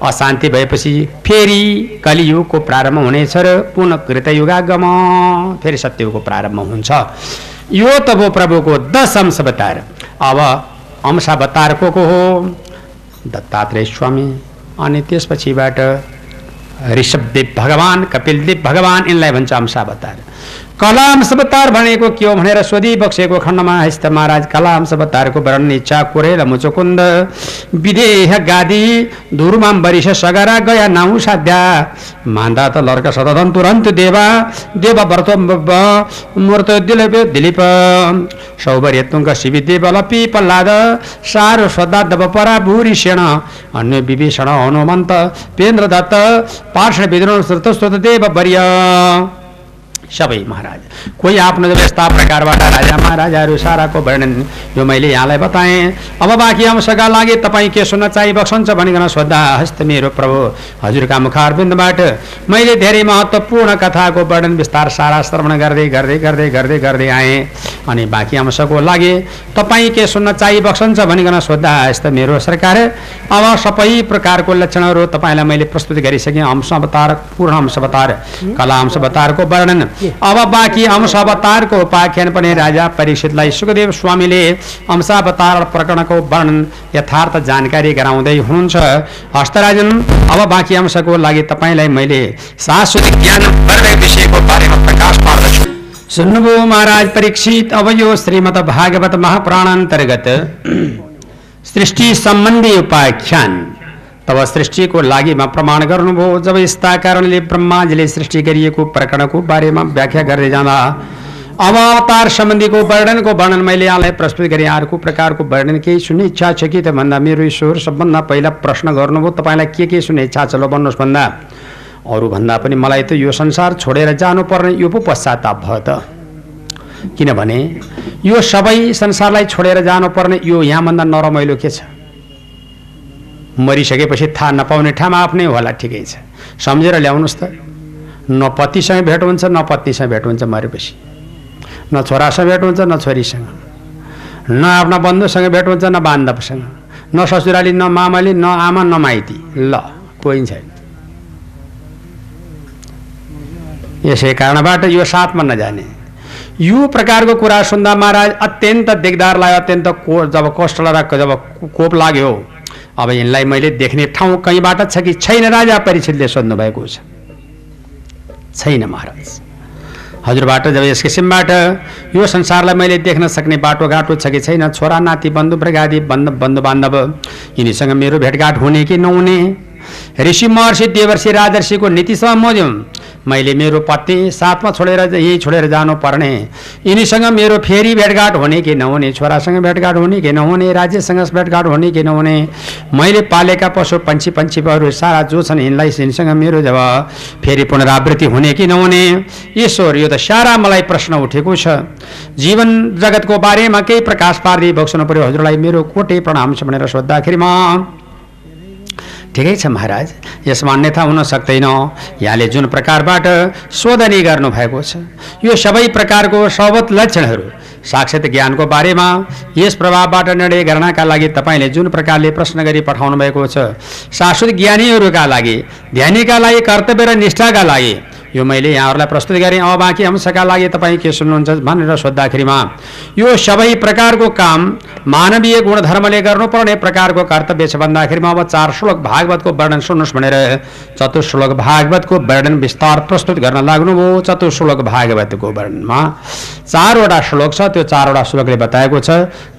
अशान्ति भएपछि फेरि कलियुगको प्रारम्भ हुनेछ र पुनः कृतयुगागम फेरि सत्ययुगको प्रारम्भ हुन्छ। यो त भयो प्रभुको दश अंश अवतार अब अंश अवतार को को हो? दत्तात्रेय स्वामी अनि त्यसपछिबाट ऋषभदेव भगवान् कपिलदेव भगवान् यिनलाई भन्छ अंशावतार। कला अंशवतार भनेको के हो भनेर सोधिबक्सेको खण्डमा हस्त महाराज कला अंशवतारको वर्णन इच्छा कोरेल मुचुकुन्द विदेह गादी धुरुमाम वरिष सगरा गया नाउ साध्या मान्दा त लर्क सतदन तुरन्त देवा देव व्रत मूर्त दिलीप दिलीप सौवर्य तुङ्ग शिवि देव लपी पल्लाद सारो सदा दब परा भूरि सेण अन्य विभीषण हनुमन्त पेन्द्र दत्त पार्श्व विद्रोह श्रुत श्रुत देव वर्य सबै महाराज कोही आफ्नो यस्ता प्रकारबाट राजा महाराजाहरू साराको वर्णन यो मैले यहाँलाई बताएँ अब बाँकी अंशका लागि तपाईँ के सुन्न चाहिँ बक्सन्छ भनिकन सोद्धा हस्त मेरो प्रभु हजुरका मुखारबिन्दबाट मैले धेरै महत्त्वपूर्ण कथाको वर्णन विस्तार सारा श्रवण गर्दै गर्दै गर्दै गर्दै गर्दै आएँ अनि बाँकी अंशको लागि तपाईँ के सुन्न चाहिँ बक्सन्छ भनिकन सोद्धा हस्त मेरो सरकार अब सबै प्रकारको लक्षणहरू तपाईँलाई मैले प्रस्तुत गरिसकेँ अंश अवतार पूर्ण अंश अवतार कला अंश अवतारको वर्णन अब बाँकी अंश अवतारको उपाख्यान राजा परीक्षितलाई सुखदेव स्वामीले अंशावतार प्रकरणको वर्णन यथार्थ जानकारी गराउँदै हस्तराजन, अब बाँकी अंशको लागि तपाईँलाई मैले शाश्वत ज्ञान विषयको बारेमा प्रकाश पार्दछु। सुन्नुभयो महाराज, परीक्षित, अब यो श्रीमद भागवत महापुराण अंतर्गत सृष्टि सम्बन्धी उपाख्यान। तब सृष्टिको लागिमा प्रमाण गर्नुभयो जब यस्ता कारणले ब्रह्माजीले सृष्टि गरिएको प्रकरणको बारेमा व्याख्या गर्दै जाँदा अवतार सम्बन्धीको वर्णनको वर्णन मैले यहाँलाई प्रस्तुत गरेँ। अर्को प्रकारको वर्णन केही सुन्ने इच्छा छ कि त भन्दा मेरो ईश्वर सबभन्दा पहिला प्रश्न गर्नुभयो तपाईँलाई के के सुन्ने इच्छा छ ल भन्नुहोस् भन्दा। अरूभन्दा पनि मलाई त यो संसार छोडेर जानुपर्ने यो पो पश्चाताप भयो त। किनभने यो सबै संसारलाई छोडेर जानुपर्ने यो यहाँभन्दा नरमाइलो के छ? मरिसकेपछि थाहा नपाउने ठाउँमा आफ्नै होला ठिकै छ। सम्झेर ल्याउनुहोस् त। न पतिसँग भेट हुन्छ न पत्नीसँग भेट हुन्छ मरेपछि। न छोरासँग भेट हुन्छ न छोरीसँग। न आफ्ना बन्धुसँग भेट हुन्छ न बान्धवसँग। न ससुराली न मामाली न आमा न माइती। ल कोही छैन। यसै कारणबाट यो साथमा नजाने यो प्रकारको कुरा सुन्दा महाराज अत्यन्त देगदार लाग्यो अत्यन्त को जब कष्ट जब कोप लाग्यो। अब यिनलाई मैले देख्ने ठाउँ कहीँबाट छ कि छैन राजा परीक्षितले सोध्नु भएको छ। छैन महाराज। हजुरबाट जब यस किसिमबाट यो संसारलाई मैले देख्न सक्ने बाटोघाटो छ कि छैन छोरा नाति बन्धु प्रगादी बन्ध बन्धु बान्धव यिनीसँग मेरो भेटघाट हुने कि नहुने? ऋषि महर्षि देवर्षि राजर्षिको नीतिसँग मोज्यौँ मैले मेरो पत्नी साथमा छोडेर यही छोडेर जानु पर्ने। यिनीसँग मेरो फेरि भेटघाट हुने कि नहुने छोरासँग भेटघाट हुने कि नहुने राज्यसँग भेटघाट हुने कि नहुने। मैले पालेका पशु पन्छी पन्छीहरू सारा जो छन् यिनलाई यिनीसँग मेरो जब फेरि पुनरावृत्ति हुने कि नहुने। ईश्वर यो त सारा मलाई प्रश्न उठेको छ। जीवन जगतको बारेमा केही प्रकाश पारिदिई बक्सनु पर्यो हजुरलाई मेरो कोटे प्रणाम छ भनेर सोद्धाखेरिमा ठिकै छ महाराज यसमा अन्यथा हुन सक्दैन। यहाँले जुन प्रकारबाट शोधनी गर्नुभएको छ यो सबै प्रकारको सबत लक्षणहरू साक्षात ज्ञानको बारेमा यस प्रभावबाट निर्णय गर्नका लागि तपाईँले जुन प्रकारले प्रश्न गरी पठाउनु भएको छ शाश्वत ज्ञानीहरूका लागि ध्यानीका लागि कर्तव्य र निष्ठाका लागि यो मैले यहाँहरूलाई प्रस्तुत गरेँ। अब बाँकी अंशका लागि तपाईँ के सुन्नुहुन्छ भनेर सोद्धाखेरिमा यो सबै प्रकारको काम मानवीय गुणधर्मले गर्नुपर्ने प्रकारको कर्तव्य छ भन्दाखेरिमा अब चार श्लोक भागवतको वर्णन सुन्नुहोस् भनेर चतुश्लोक भागवतको वर्णन विस्तार प्रस्तुत गर्न लाग्नुभयो। चतुश्लोक भागवतको वर्णनमा चारवटा श्लोक छ। त्यो चारवटा श्लोकले बताएको छ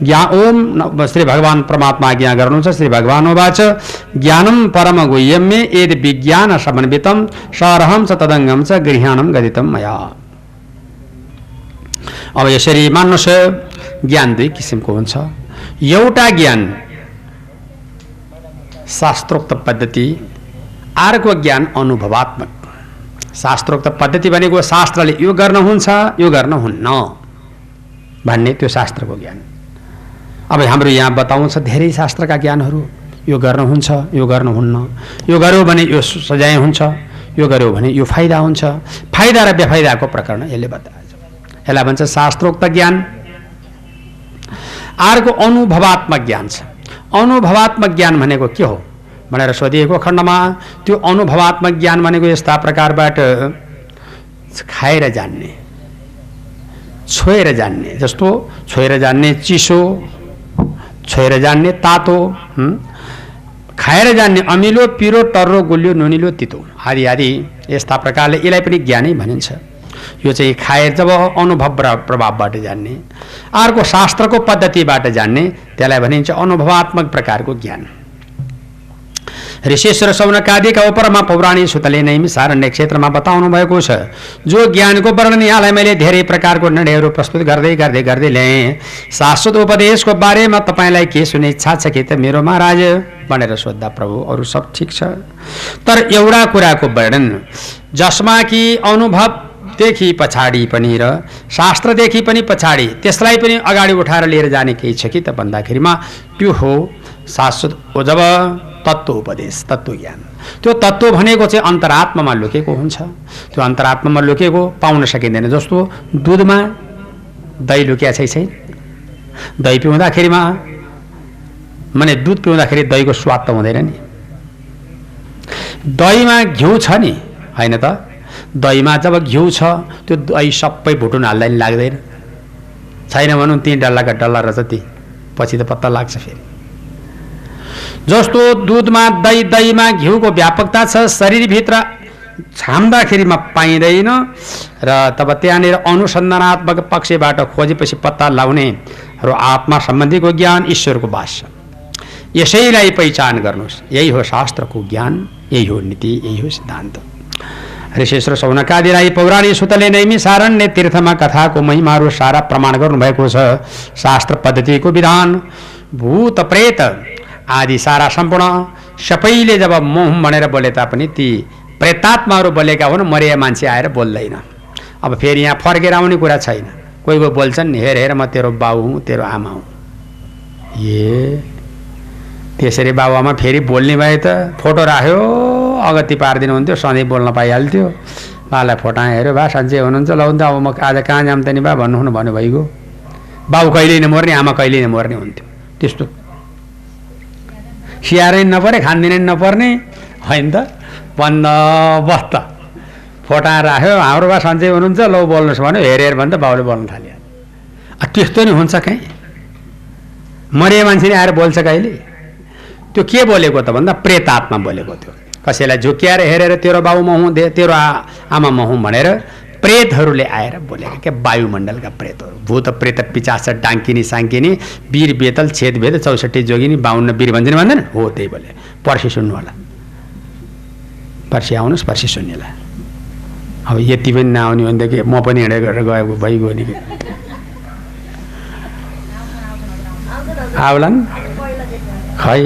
ज्ञा ओम श्री भगवान् परमात्मा आज्ञा गर्नुहुन्छ श्री भगवान् उवाच ज्ञानं परम गुह्यम्य यद विज्ञान समन्वितम सरहं च तदङ्गम। च गृहाणं गदितं मया अब यसरी मान्नुहोस् ज्ञान दुई किसिमको हुन्छ एउटा ज्ञान शास्त्रोक्त पद्धति अर्को ज्ञान अनुभवात्मक शास्त्रोक्त पद्धति भनेको शास्त्रले यो गर्न हुन्छ यो गर्न हुन्न भन्ने त्यो शास्त्रको ज्ञान अब हाम्रो यहाँ बताउँछ धेरै शास्त्रका ज्ञानहरू यो गर्न हुन्छ यो गर्नुहुन्न यो गर्यो भने यो सजाय हुन्छ यो गर्यो भने यो फाइदा हुन्छ। फाइदा र बेफाइदाको प्रकरण यसले बताएछ यसलाई भन्छ शास्त्रोक्त ज्ञान। अर्को अनुभवात्मक ज्ञान छ। अनुभवात्मक ज्ञान भनेको के हो? भनेर सोधिएको खण्डमा त्यो अनुभवात्मक ज्ञान भनेको यस्ता प्रकारबाट खाएर जान्ने छोएर जान्ने जस्तो छोएर जान्ने चिसो छोएर जान्ने तातो? खाएर जान्ने अमिलो पिरो टर्रो गुलियो नुनिलो तितो। आदि आदि यस्ता प्रकारले यसलाई पनि ज्ञानै भनिन्छ। यो चाहिँ खाएर जब अनुभव प्रभावबाट जान्ने अर्को शास्त्रको पद्धतिबाट जान्ने त्यसलाई भनिन्छ अनुभवात्मक प्रकारको ज्ञान। ऋषेश्वर सौनकादिका उपरमा पौराणिक सुतले नै सारण्य क्षेत्रमा बताउनु भएको छ। जो ज्ञानको वर्णन यहाँलाई मैले धेरै प्रकारको निर्णयहरू प्रस्तुत गर्दै गर्दै गर्दै ल्याएँ। शाश्वत उपदेशको बारेमा तपाईँलाई के सुने इच्छा छ कि त मेरो महाराज? भनेर सोद्धा प्रभु अरू सब ठिक छ। तर एउटा कुराको वर्णन जसमा कि अनुभवदेखि पछाडि पनि र शास्त्रदेखि पनि पछाडि त्यसलाई पनि अगाडि उठाएर लिएर जाने केही छ कि त भन्दाखेरिमा त्यो हो शाश्वत जब तत्त्व उपदेश तत्त्व ज्ञान त्यो तत्त्व भनेको चाहिँ अन्तरात्मामा लुकेको हुन्छ। त्यो अन्तरात्मामा लुकेको पाउन सकिँदैन। जस्तो दुधमा दही लुकिया छै छैन दही पिउँदाखेरिमा माने दुध पिउँदाखेरि दहीको स्वाद त हुँदैन नि। दहीमा घिउ छ नि होइन त? दहीमा जब घिउ छ त्यो दही सबै भुटुन हाल्दा नि लाग्दैन। छैन भनौँ तिन डल्लाका डल्ला रहेछ ती। पछि त पत्ता लाग्छ फेरि। जस्तो दुधमा दही दहीमा घिउको व्यापकता छ शरीरभित्र छाम्दाखेरिमा पाइँदैन र तब त्यहाँनिर अनुसन्धानात्मक पक्षबाट खोजेपछि पत्ता लगाउने र आत्मा सम्बन्धीको ज्ञान ईश्वरको बास छ। यसैलाई पहिचान गर्नुहोस्। यही हो शास्त्रको ज्ञान यही हो नीति यही हो सिद्धान्त। ऋषेश्वर सौनकादि राई पौराणिक सुतले नैमी सारण्य तीर्थमा कथाको महिमाहरू सारा प्रमाण गर्नुभएको छ। शास्त्र पद्धतिको विधान भूत प्रेत आदि सारा सम्पूर्ण सबैले जब मोह भनेर बोले तापनि ती प्रेतात्माहरू बोलेका हुन् मरिया मान्छे आएर बोल्दैन। अब फेरि यहाँ फर्केर आउने कुरा छैन। कोही कोही बोल्छन् हेर हेर म तेरो बाउ हुँ तेरो आमा हुँ। ए त्यसरी बाबुआमा फेरि बोल्ने भए त फोटो राख्यो अगति पारिदिनु हुन्थ्यो सधैँ बोल्न पाइहाल्थ्यो। बालाई फोटा हेऱ्यो बा साँच्चै हुनुहुन्छ ल हुन्छ अब म आज कहाँ जाम नि बा भन्नु हुनु भन्नु भइगयो। बाउ कहिले नमर्ने आमा कहिले नमर्ने हुन्थ्यो। त्यस्तो सियारै नपरे खानदिनै नपर्ने। होइन त? बन्द बस्त। फोटा राख्यो हाम्रो बा सन्चै हुनुहुन्छ ल बोल्नुहोस् भन्यो हेर हेर भन्दा बाउले बोल्न थाल्यो। त्यस्तो नि हुन्छ कहीँ? मरे मान्छे नि आएर बोल्छ कहिले? त्यो के बोलेको त भन्दा प्रेतात्मा बोलेको थियो कसैलाई झुक्क्याएर हेरेर तेरो बाउ म हुँ दे तेरो आ- आमा म हुँ भनेर प्रेतहरूले आएर बोलेका क्या वायुमण्डलका प्रेतहरू। भूत प्रेत पिचास डाङ्किनी साङ्किनी वीर बेतल छेद भेद चौसठी जोगिनी बाहुन्न वीर भन्छन् भन्दैन हो त्यही बोले। पर्सि सुन्नु होला। पर्सि आउनुहोस् पर्सि सुन्नेला अब यति पनि नआउने भनेदेखि म पनि हिँडेर गएको भइगयो नि आउला नि खै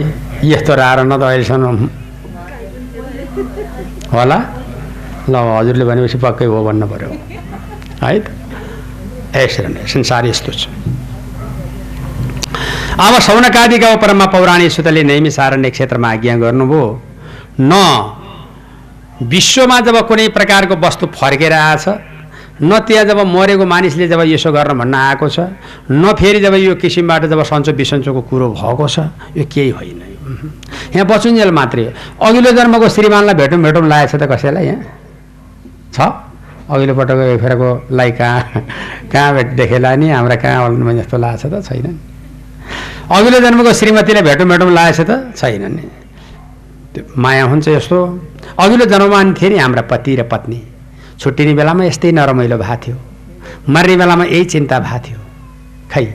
यस्तो राएर न त अहिलेसम्म। होला। ल हजुरले भनेपछि पक्कै हो भन्नु पऱ्यो है त यसरी नै संसार यस्तो छ अब सौनकादिका परमा पौराणिक सुतले नैमी सारण्य क्षेत्रमा आज्ञा गर्नुभयो न विश्वमा जब कुनै प्रकारको वस्तु फर्केर आएछ न त्यहाँ जब मरेको मानिसले जब यसो गर्न भन्न आएको छ न फेरि जब यो किसिमबाट जब सन्चो बिसन्चोको कुरो भएको छ यो केही होइन यहाँ बचुन्जेल मात्रै हो अघिल्लो जन्मको श्रीमानलाई भेटौँ भेटौँ लागेको छ त कसैलाई यहाँ छ। अघिल्लो पटक लाई कहाँ कहाँ भेट देखेला नि हाम्रा कहाँ आउनु जस्तो लागेको त छैन नि। अघिल्लो जन्मको श्रीमतीलाई भेटौँ भेटौँ लागेको त छैन नि। त्यो माया हुन्छ यस्तो। अघिल्लो जन्ममा नि थिए नि हाम्रा पति र पत्नी। छुट्टिने बेलामा यस्तै नरमाइलो भएको थियो। मर्ने बेलामा यही चिन्ता भएको थियो। खै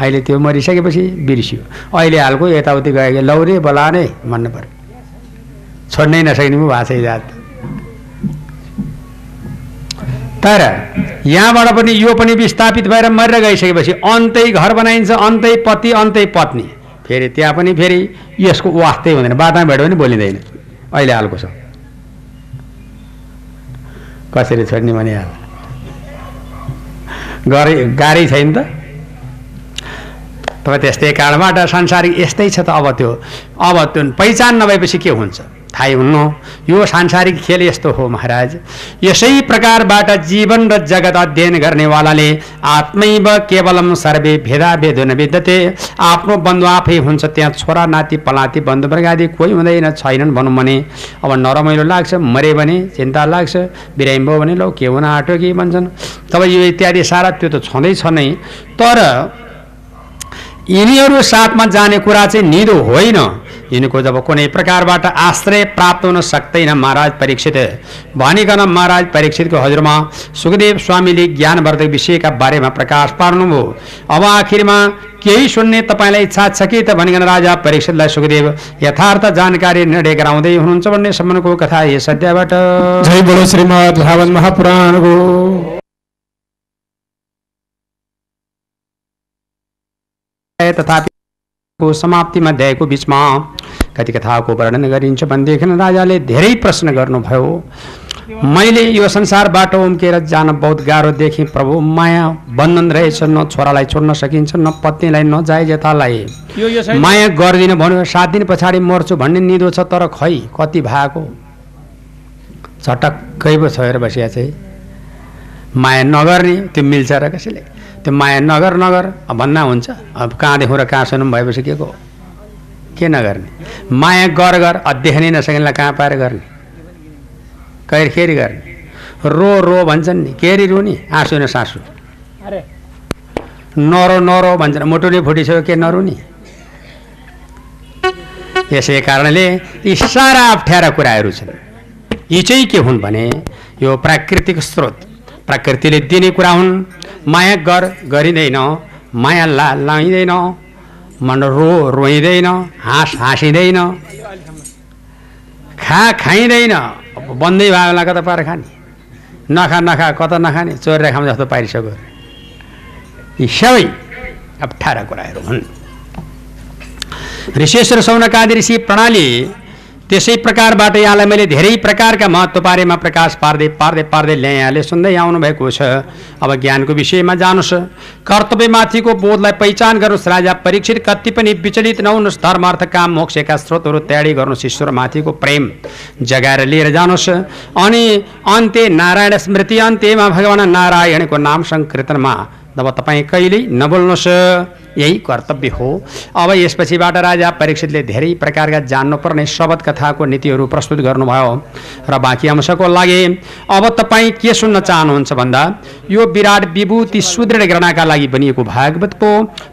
अहिले त्यो मरिसकेपछि बिर्सियो। अहिले हालको यताउति गयो लौरे बोलाने भन्नु पऱ्यो छोड्नै नसक्ने पो भएको छ जात। तर यहाँबाट पनि यो पनि विस्थापित भएर मरेर गइसकेपछि अन्तै घर बनाइन्छ अन्तै पति अन्तै पत्नी। फेरि त्यहाँ पनि फेरि यसको वास्तै हुँदैन बाटामा भेट्यो पनि बोलिँदैन। अहिले हालको छ। कसरी छोड्ने भने हाल? गरे गाह्रै छैन त। तपाईँ त्यस्तै कारणबाट सांसारिक यस्तै छ त अब त्यो। अब त्यो पहिचान नभएपछि के हुन्छ? थाहै हुन्न। यो सांसारिक खेल यस्तो हो महाराज। यसै प्रकारबाट जीवन र जगत अध्ययन गर्नेवालाले आत्मैव केवलम सर्वे भेदा भेद आफ्नो बन्धु आफै हुन्छ त्यहाँ छोरा नाति पलाती बन्धुवर्ग आदि कोही हुँदैन छैनन् भनौँ भने। अब नरमाइलो लाग्छ मरे भने चिन्ता लाग्छ बिरामी भयो भने लौ के हुन आँट्यो कि भन्छन्। तब यो इत्यादि सारा त्यो त छँदैछ नै। तर यिनीहरू साथमा जाने कुरा चाहिँ निदो होइन। यिनको जब कुनै प्रकारबाट आश्रय प्राप्त हुन सक्दैन महाराज परीक्षित। भनिकन महाराज परीक्षितको हजुरमा सुखदेव स्वामीले ज्ञानवर्धक विषयका बारेमा प्रकाश पार्नुभयो। अब आखिरमा केही सुन्ने तपाईँलाई इच्छा छ कि? त भनिकन राजा परीक्षितलाई सुखदेव यथार्थ जानकारी निर्णय गराउँदै हुनुहुन्छ भन्ने सम्बन्धको कथा यस अध्यायबाट। जय बोलो श्रीमद् तथापि को समाप्तिमा अध्यायको बिचमा कति कथाको वर्णन गरिन्छ भनेदेखि राजाले धेरै प्रश्न गर्नुभयो मैले यो संसारबाट उम्केर जान बहुत गाह्रो देखेँ प्रभु माया बन्धन रहेछ न छोरालाई छोड्न सकिन्छ न पत्नीलाई न जाय जतालाई माया गर्दिनँ भन्यो सात दिन पछाडि मर्छु भन्ने निदो छ तर खै कति भएको? झटक्कै पो छोएर बसिया चाहिँ। माया नगर्ने त्यो मिल्छ र कसैले। त्यो माया नगर नगर। अब भन्दा हुन्छ। अब कहाँदेखि र कहाँ सुनौँ भएपछि के को? के नगर्ने? माया गर गर। अध्ययनै नसकेलाई कहाँ पाएर गर्ने? कैरखेरी गर्ने। रो रो भन्छन् नि। केरी रुनी आँसु न सासु। अरे। नरो नरो भन्छन्। मुटु नै फुटिसक्यो के नरुनी यसै कारणले यी सारा अप्ठ्यारा कुराहरू छन्। यी चाहिँ के हुन् भने यो प्राकृतिक स्रोत प्रकृतिले दिने कुरा हुन्। माया गर गरिँदैन माया ला लाइँदैन मन रो रोइँदैन हाँस हाँसिँदैन खा खाइँदैन। बन्दै होला कता पाएर खाने? नखा नखा कता नखाने? चोरेर खाम जस्तो पारिसक्यो यी सबै अप्ठ्यारा कुराहरू हुन्। ऋषेश्वर सौनकादि ऋषि प्रणाली त्यसै प्रकारबाट यहाँलाई मैले धेरै प्रकारका महत्त्व बारेमा प्रकाश पार्दै पार्दै पार्दै ल्याएँ। यहाँले सुन्दै आउनुभएको छ। अब ज्ञानको विषयमा जानुहोस्। कर्तव्यमाथिको बोधलाई पहिचान गर्नुहोस् राजा परीक्षित कति पनि विचलित नहुनुहोस्। धर्म अर्थ काम मोक्षका स्रोतहरू तयारी गर्नुहोस्। ईश्वरमाथिको प्रेम जगाएर लिएर जानुहोस्। अनि अन्त्य नारायण स्मृति अन्त्यमा भगवान् नारायणको नाम सङ्कीर्तनमा जब तपाईँ कहिल्यै नबोल्नुहोस्। यही कर्तव्य हो। अब यसपछिबाट राजा परीक्षितले धेरै प्रकारका जान्नुपर्ने शबद कथाको नीतिहरू प्रस्तुत गर्नुभयो। र बाँकी अंशको लागि अब तपाईँ के सुन्न चाहनुहुन्छ भन्दा यो विराट विभूति सुदृढ गर्नका लागि बनिएको भागवतको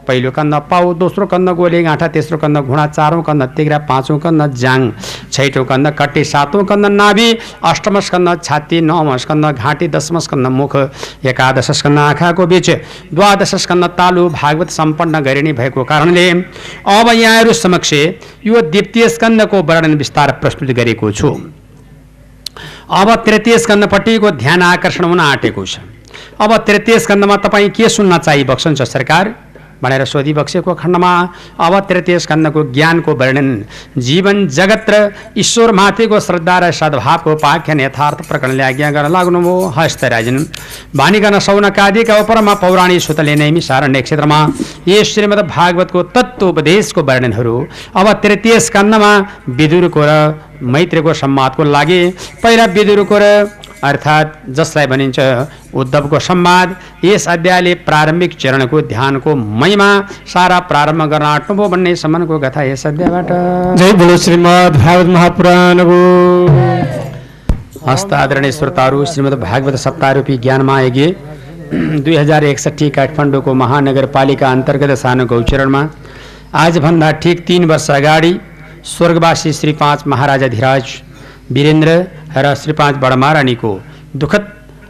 पहिलो कन्द पाउ दोस्रो कन्द गोले गाँठा तेस्रो कन्द घुँडा चारौँ कन्द तिग्रा पाँचौँ कन्द जाङ छैटौँ कन्द कट्टी सातौँ कन्द नाभि अष्टम स्कन्द छाती नवम स्कन्द घाँटी दशम स्कन्द मुख एकादश स्कन्द आँखाको बिच द्वादश स्कन्द तालु भागवत सम्पन्न गरिने भएको कारणले अब यहाँहरू समक्ष यो द्वितीय स्कन्दको वर्णन विस्तार प्रस्तुत गरेको छु। अब तृतीय स्कन्दपट्टिको ध्यान आकर्षण हुन आँटेको छ। अब तृतीय स्कन्दमा तपाईँ के सुन्न चाहिबक्सन्छ सरकार? भनेर सोधिबक्सेको खण्डमा अब तृतीय स्कन्दको ज्ञानको वर्णन जीवन जगत र ईश्वरमाथिको श्रद्धा र सद्भावको पाख्यान यथार्थ प्रकरणले आज्ञा गर्न लाग्नुभयो। हस्त राजन भानिकन सौनकादिका उपरमा पौराणिक सुतले नैमी सारण्य क्षेत्रमा यस श्रीमद् भागवतको तत्त्वोपदेशको वर्णनहरू अब तृतीय स्कन्दमा विदुरको र मैत्रीको संवादको लागि पहिला विदुरको र अर्थात् जसलाई भनिन्छ उद्धवको संवाद यस अध्यायले प्रारम्भिक चरणको ध्यानको महिमा सारा प्रारम्भ गर्न आँट्नुभयो भन्ने सम्मको कथा यस अध्यायबाट। जय बोलो श्रीमद् भागवत महापुराणको। हस्त आदरणीय श्रोताहरू श्रीमद् भागवत सप्ताहरूपी ज्ञानमा यज्ञ दुई हजार एकसट्ठी काठमाडौँको महानगरपालिका अन्तर्गत सानो गौचरणमा आजभन्दा ठिक तिन वर्ष अगाडि स्वर्गवासी श्री पाँच महाराजा धीराज वीरेन्द्र र श्री पाँच बडमारानीको दुःखद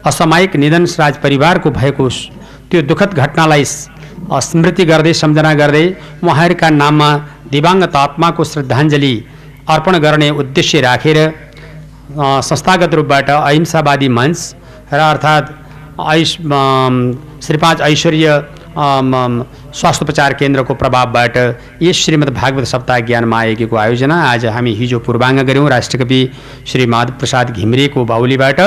असामयिक निधन राज परिवारको भएको त्यो दुःखद घटनालाई स्मृति गर्दै सम्झना गर्दै उहाँहरूका नाममा दिवाङ्गत आत्माको श्रद्धाञ्जली अर्पण गर्ने उद्देश्य राखेर संस्थागत रूपबाट अहिंसावादी मञ्च र अर्थात् आयुष अम, श्री पाँच ऐश्वर्य अम, स्वास्थ्योपचार केन्द्रको प्रभावबाट यस श्रीमद् भागवत सप्ताह ज्ञानमा आयोगको आयोजना आज हामी हिजो पूर्वाङ्ग गऱ्यौँ। राष्ट्रकवि श्री माधव प्रसाद घिमिरेको बाहुलीबाट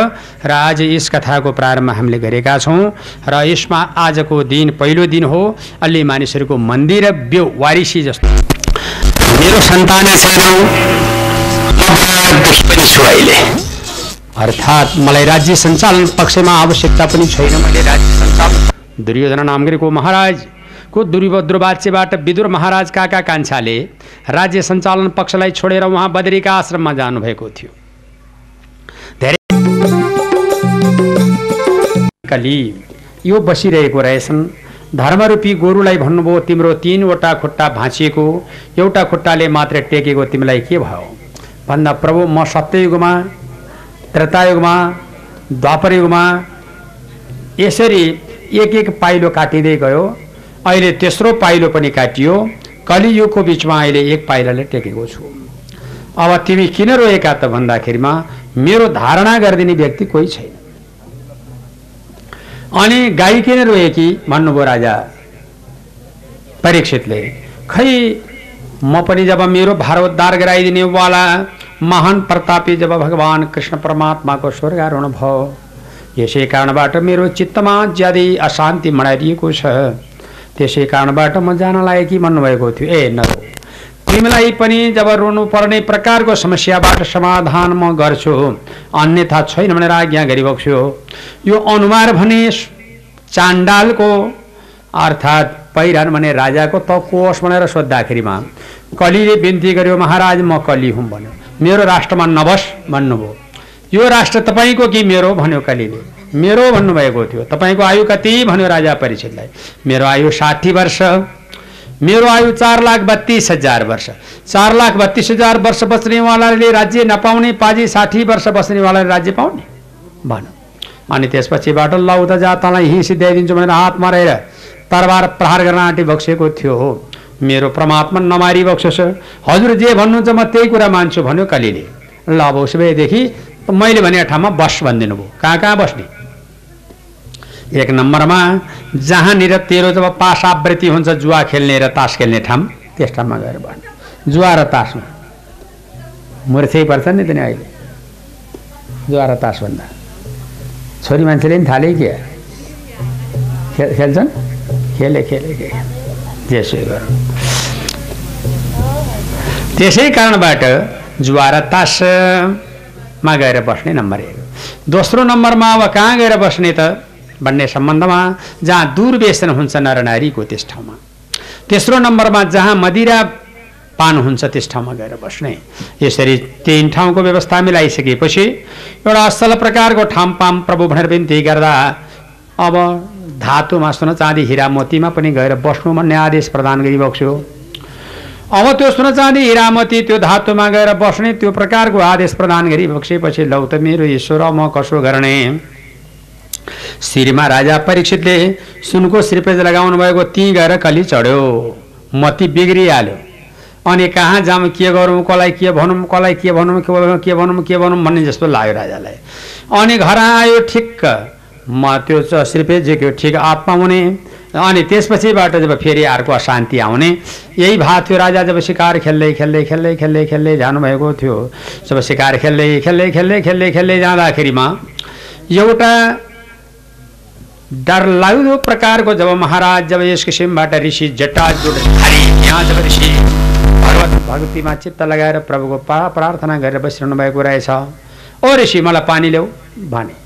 र आज यस कथाको प्रारम्भ हामीले गरेका छौँ र यसमा आजको दिन पहिलो दिन हो। अलि मानिसहरूको मन्दिर ब्यो वारिसी जस्तो। मेरो सन्तानै अर्थात् मलाई राज्य सञ्चालन पक्षमा आवश्यकता पनि छैन। मैले राज्य सञ्चालन दुर्योधन नामगिरीको महाराजको दुर्वाच्यबाट विदुर महाराज काका कान्छाले राज्य सञ्चालन पक्षलाई छोडेर उहाँ बद्रीका आश्रममा जानुभएको थियो। धेरै कली यो बसिरहेको रहेछन्। धर्मरूपी गोरुलाई भन्नुभयो तिम्रो तिनवटा खुट्टा भाँचिएको एउटा खुट्टाले मात्र टेकेको तिमीलाई के भयो? भन्दा प्रभु म सत्ययुगमा त्रेतायुगमा द्वापरयुगमा यसरी एक एक पाइलो काटिँदै गयो। अहिले तेस्रो पाइलो पनि काटियो। कलियुगको बिचमा अहिले एक पाइलाले टेकेको छु। अब तिमी किन रोएका त भन्दाखेरिमा मेरो धारणा गरिदिने व्यक्ति कोही छैन। अनि गाई किन रोएकी भन्नुभयो राजा? परीक्षितले खै म पनि जब मेरो भारोद्धार गराइदिने वाला महान प्रतापी जब भगवान् कृष्ण परमात्माको स्वर्गारोहण भयो। यसै कारणबाट मेरो चित्तमा ज्यादै अशान्ति मनाइदिएको छ। त्यसै कारणबाट म जान लायकी भन्नुभएको थियो। ए नरो तिमीलाई पनि जब रोनु पर्ने प्रकारको समस्याबाट समाधान म गर्छु। अन्यथा छैन भनेर आज्ञा गरिबक्छु यो अनुहार भने चाण्डालको अर्थात् पहिरन भने राजाको त कोष भनेर सोद्धाखेरिमा। कलीले बिन्ती गर्यो महाराज म कली हुँ भन्यो। मेरो राष्ट्रमा नबस भन्नुभयो। यो राष्ट्र तपाईँको कि मेरो भन्यो कलीले? मेरो भन्नुभएको थियो। तपाईँको आयु कति? भन्यो राजा परीक्षितलाई मेरो आयु साठी वर्ष। मेरो आयु चार लाख बत्तिस हजार वर्ष। चार लाख बत्तिस हजार वर्ष बस्नेवालाले राज्य नपाउने पाजी साठी वर्ष बस्नेवालाले राज्य पाउने। भन अनि त्यसपछिबाट ल उता जा तँलाई यहीँ सिद्ध्याइदिन्छु भनेर हात मारेर तरबार प्रहार गर्न आँटी बक्सेको थियो हो। मेरो परमात्मा नमारी बक्सोस्। हजुर जे भन्नुहुन्छ म त्यही कुरा मान्छु भन्यो कलीले। ल अब उसो भएदेखि मैले भनेको ठाउँमा बस भनिदिनु भयो। कहाँ कहाँ बस्ने एक नम्बरमा जहाँनिर तेरो जब पासावृत्ति हुन्छ जुवा खेल्ने र तास खेल्ने ठाउँ त्यस ठाउँमा गएर बस्ने जुवा र तासमा। मूर्छै पर्छ नि त नि अहिले। जुवा र तास भन्दा छोरी मान्छेले पनि थाले के? खेल खेल्छन्? खेले खेले के त्यसै गर। त्यसै कारणबाट जुवा र तासमा गएर बस्ने नम्बर एक दोस्रो नम्बरमा अब कहाँ गएर बस्ने त? भन्ने सम्बन्धमा जहाँ दूरव्यसन हुन्छ नर नारीको त्यस ठाउँमा। तेस्रो नम्बरमा जहाँ मदिरा पान हुन्छ त्यस ठाउँमा गएर बस्ने। यसरी तीन ठाउँको व्यवस्था मिलाइसकेपछि एउटा असल प्रकारको ठामपाम प्रभु भनेर बिन्ती गर्दा अब धातुमा सुन चाँदी हिरा मोतीमा पनि गएर बस्नु भन्ने आदेश प्रदान गरिबक्स्यो। अब त्यो सुन चाँदी हिरामती त्यो धातुमा गएर बस्ने त्यो प्रकारको आदेश प्रदान गरिबक्सेपछि लौ त मेरो ईश्वर म कसो गर्ने? श्रीमा राजा परीक्षितले सुनको श्रीपेज लगाउनु भएको ती गएर कली चढ्यो। मती बिग्रिहाल्यो। अनि कहाँ जाऊँ के गरौँ कसलाई के भनौँ कसलाई के भनौँ के भनौँ के भनौँ के भनौँ भन्ने जस्तो लाग्यो राजालाई। अनि घर आयो ठिक्क। म त्यो श्रीपेजीको ठिक आत्मा हुने। अनि त्यसपछिबाट जब फेरि अर्को अशान्ति आउने, यही भएको थियो राजा जब सिकार खेल्दै खेल्दै खेल्दै खेल्दै खेल्दै जानुभएको थियो। जब सिकार खेल्दै खेल्दै खेल्दै खेल्दै खेल्दै जाँदाखेरिमा एउटा डरलाग्दो प्रकारको जब महाराज जब यस किसिमबाट ऋषि जटाजुट यहाँ जब ऋषि भगवत भक्तिमा चित्त लगाएर प्रभुको पा प्रार्थना गरेर बसिरहनु भएको रहेछ, ओ ऋषि मलाई पानी ल्याऊ, भने।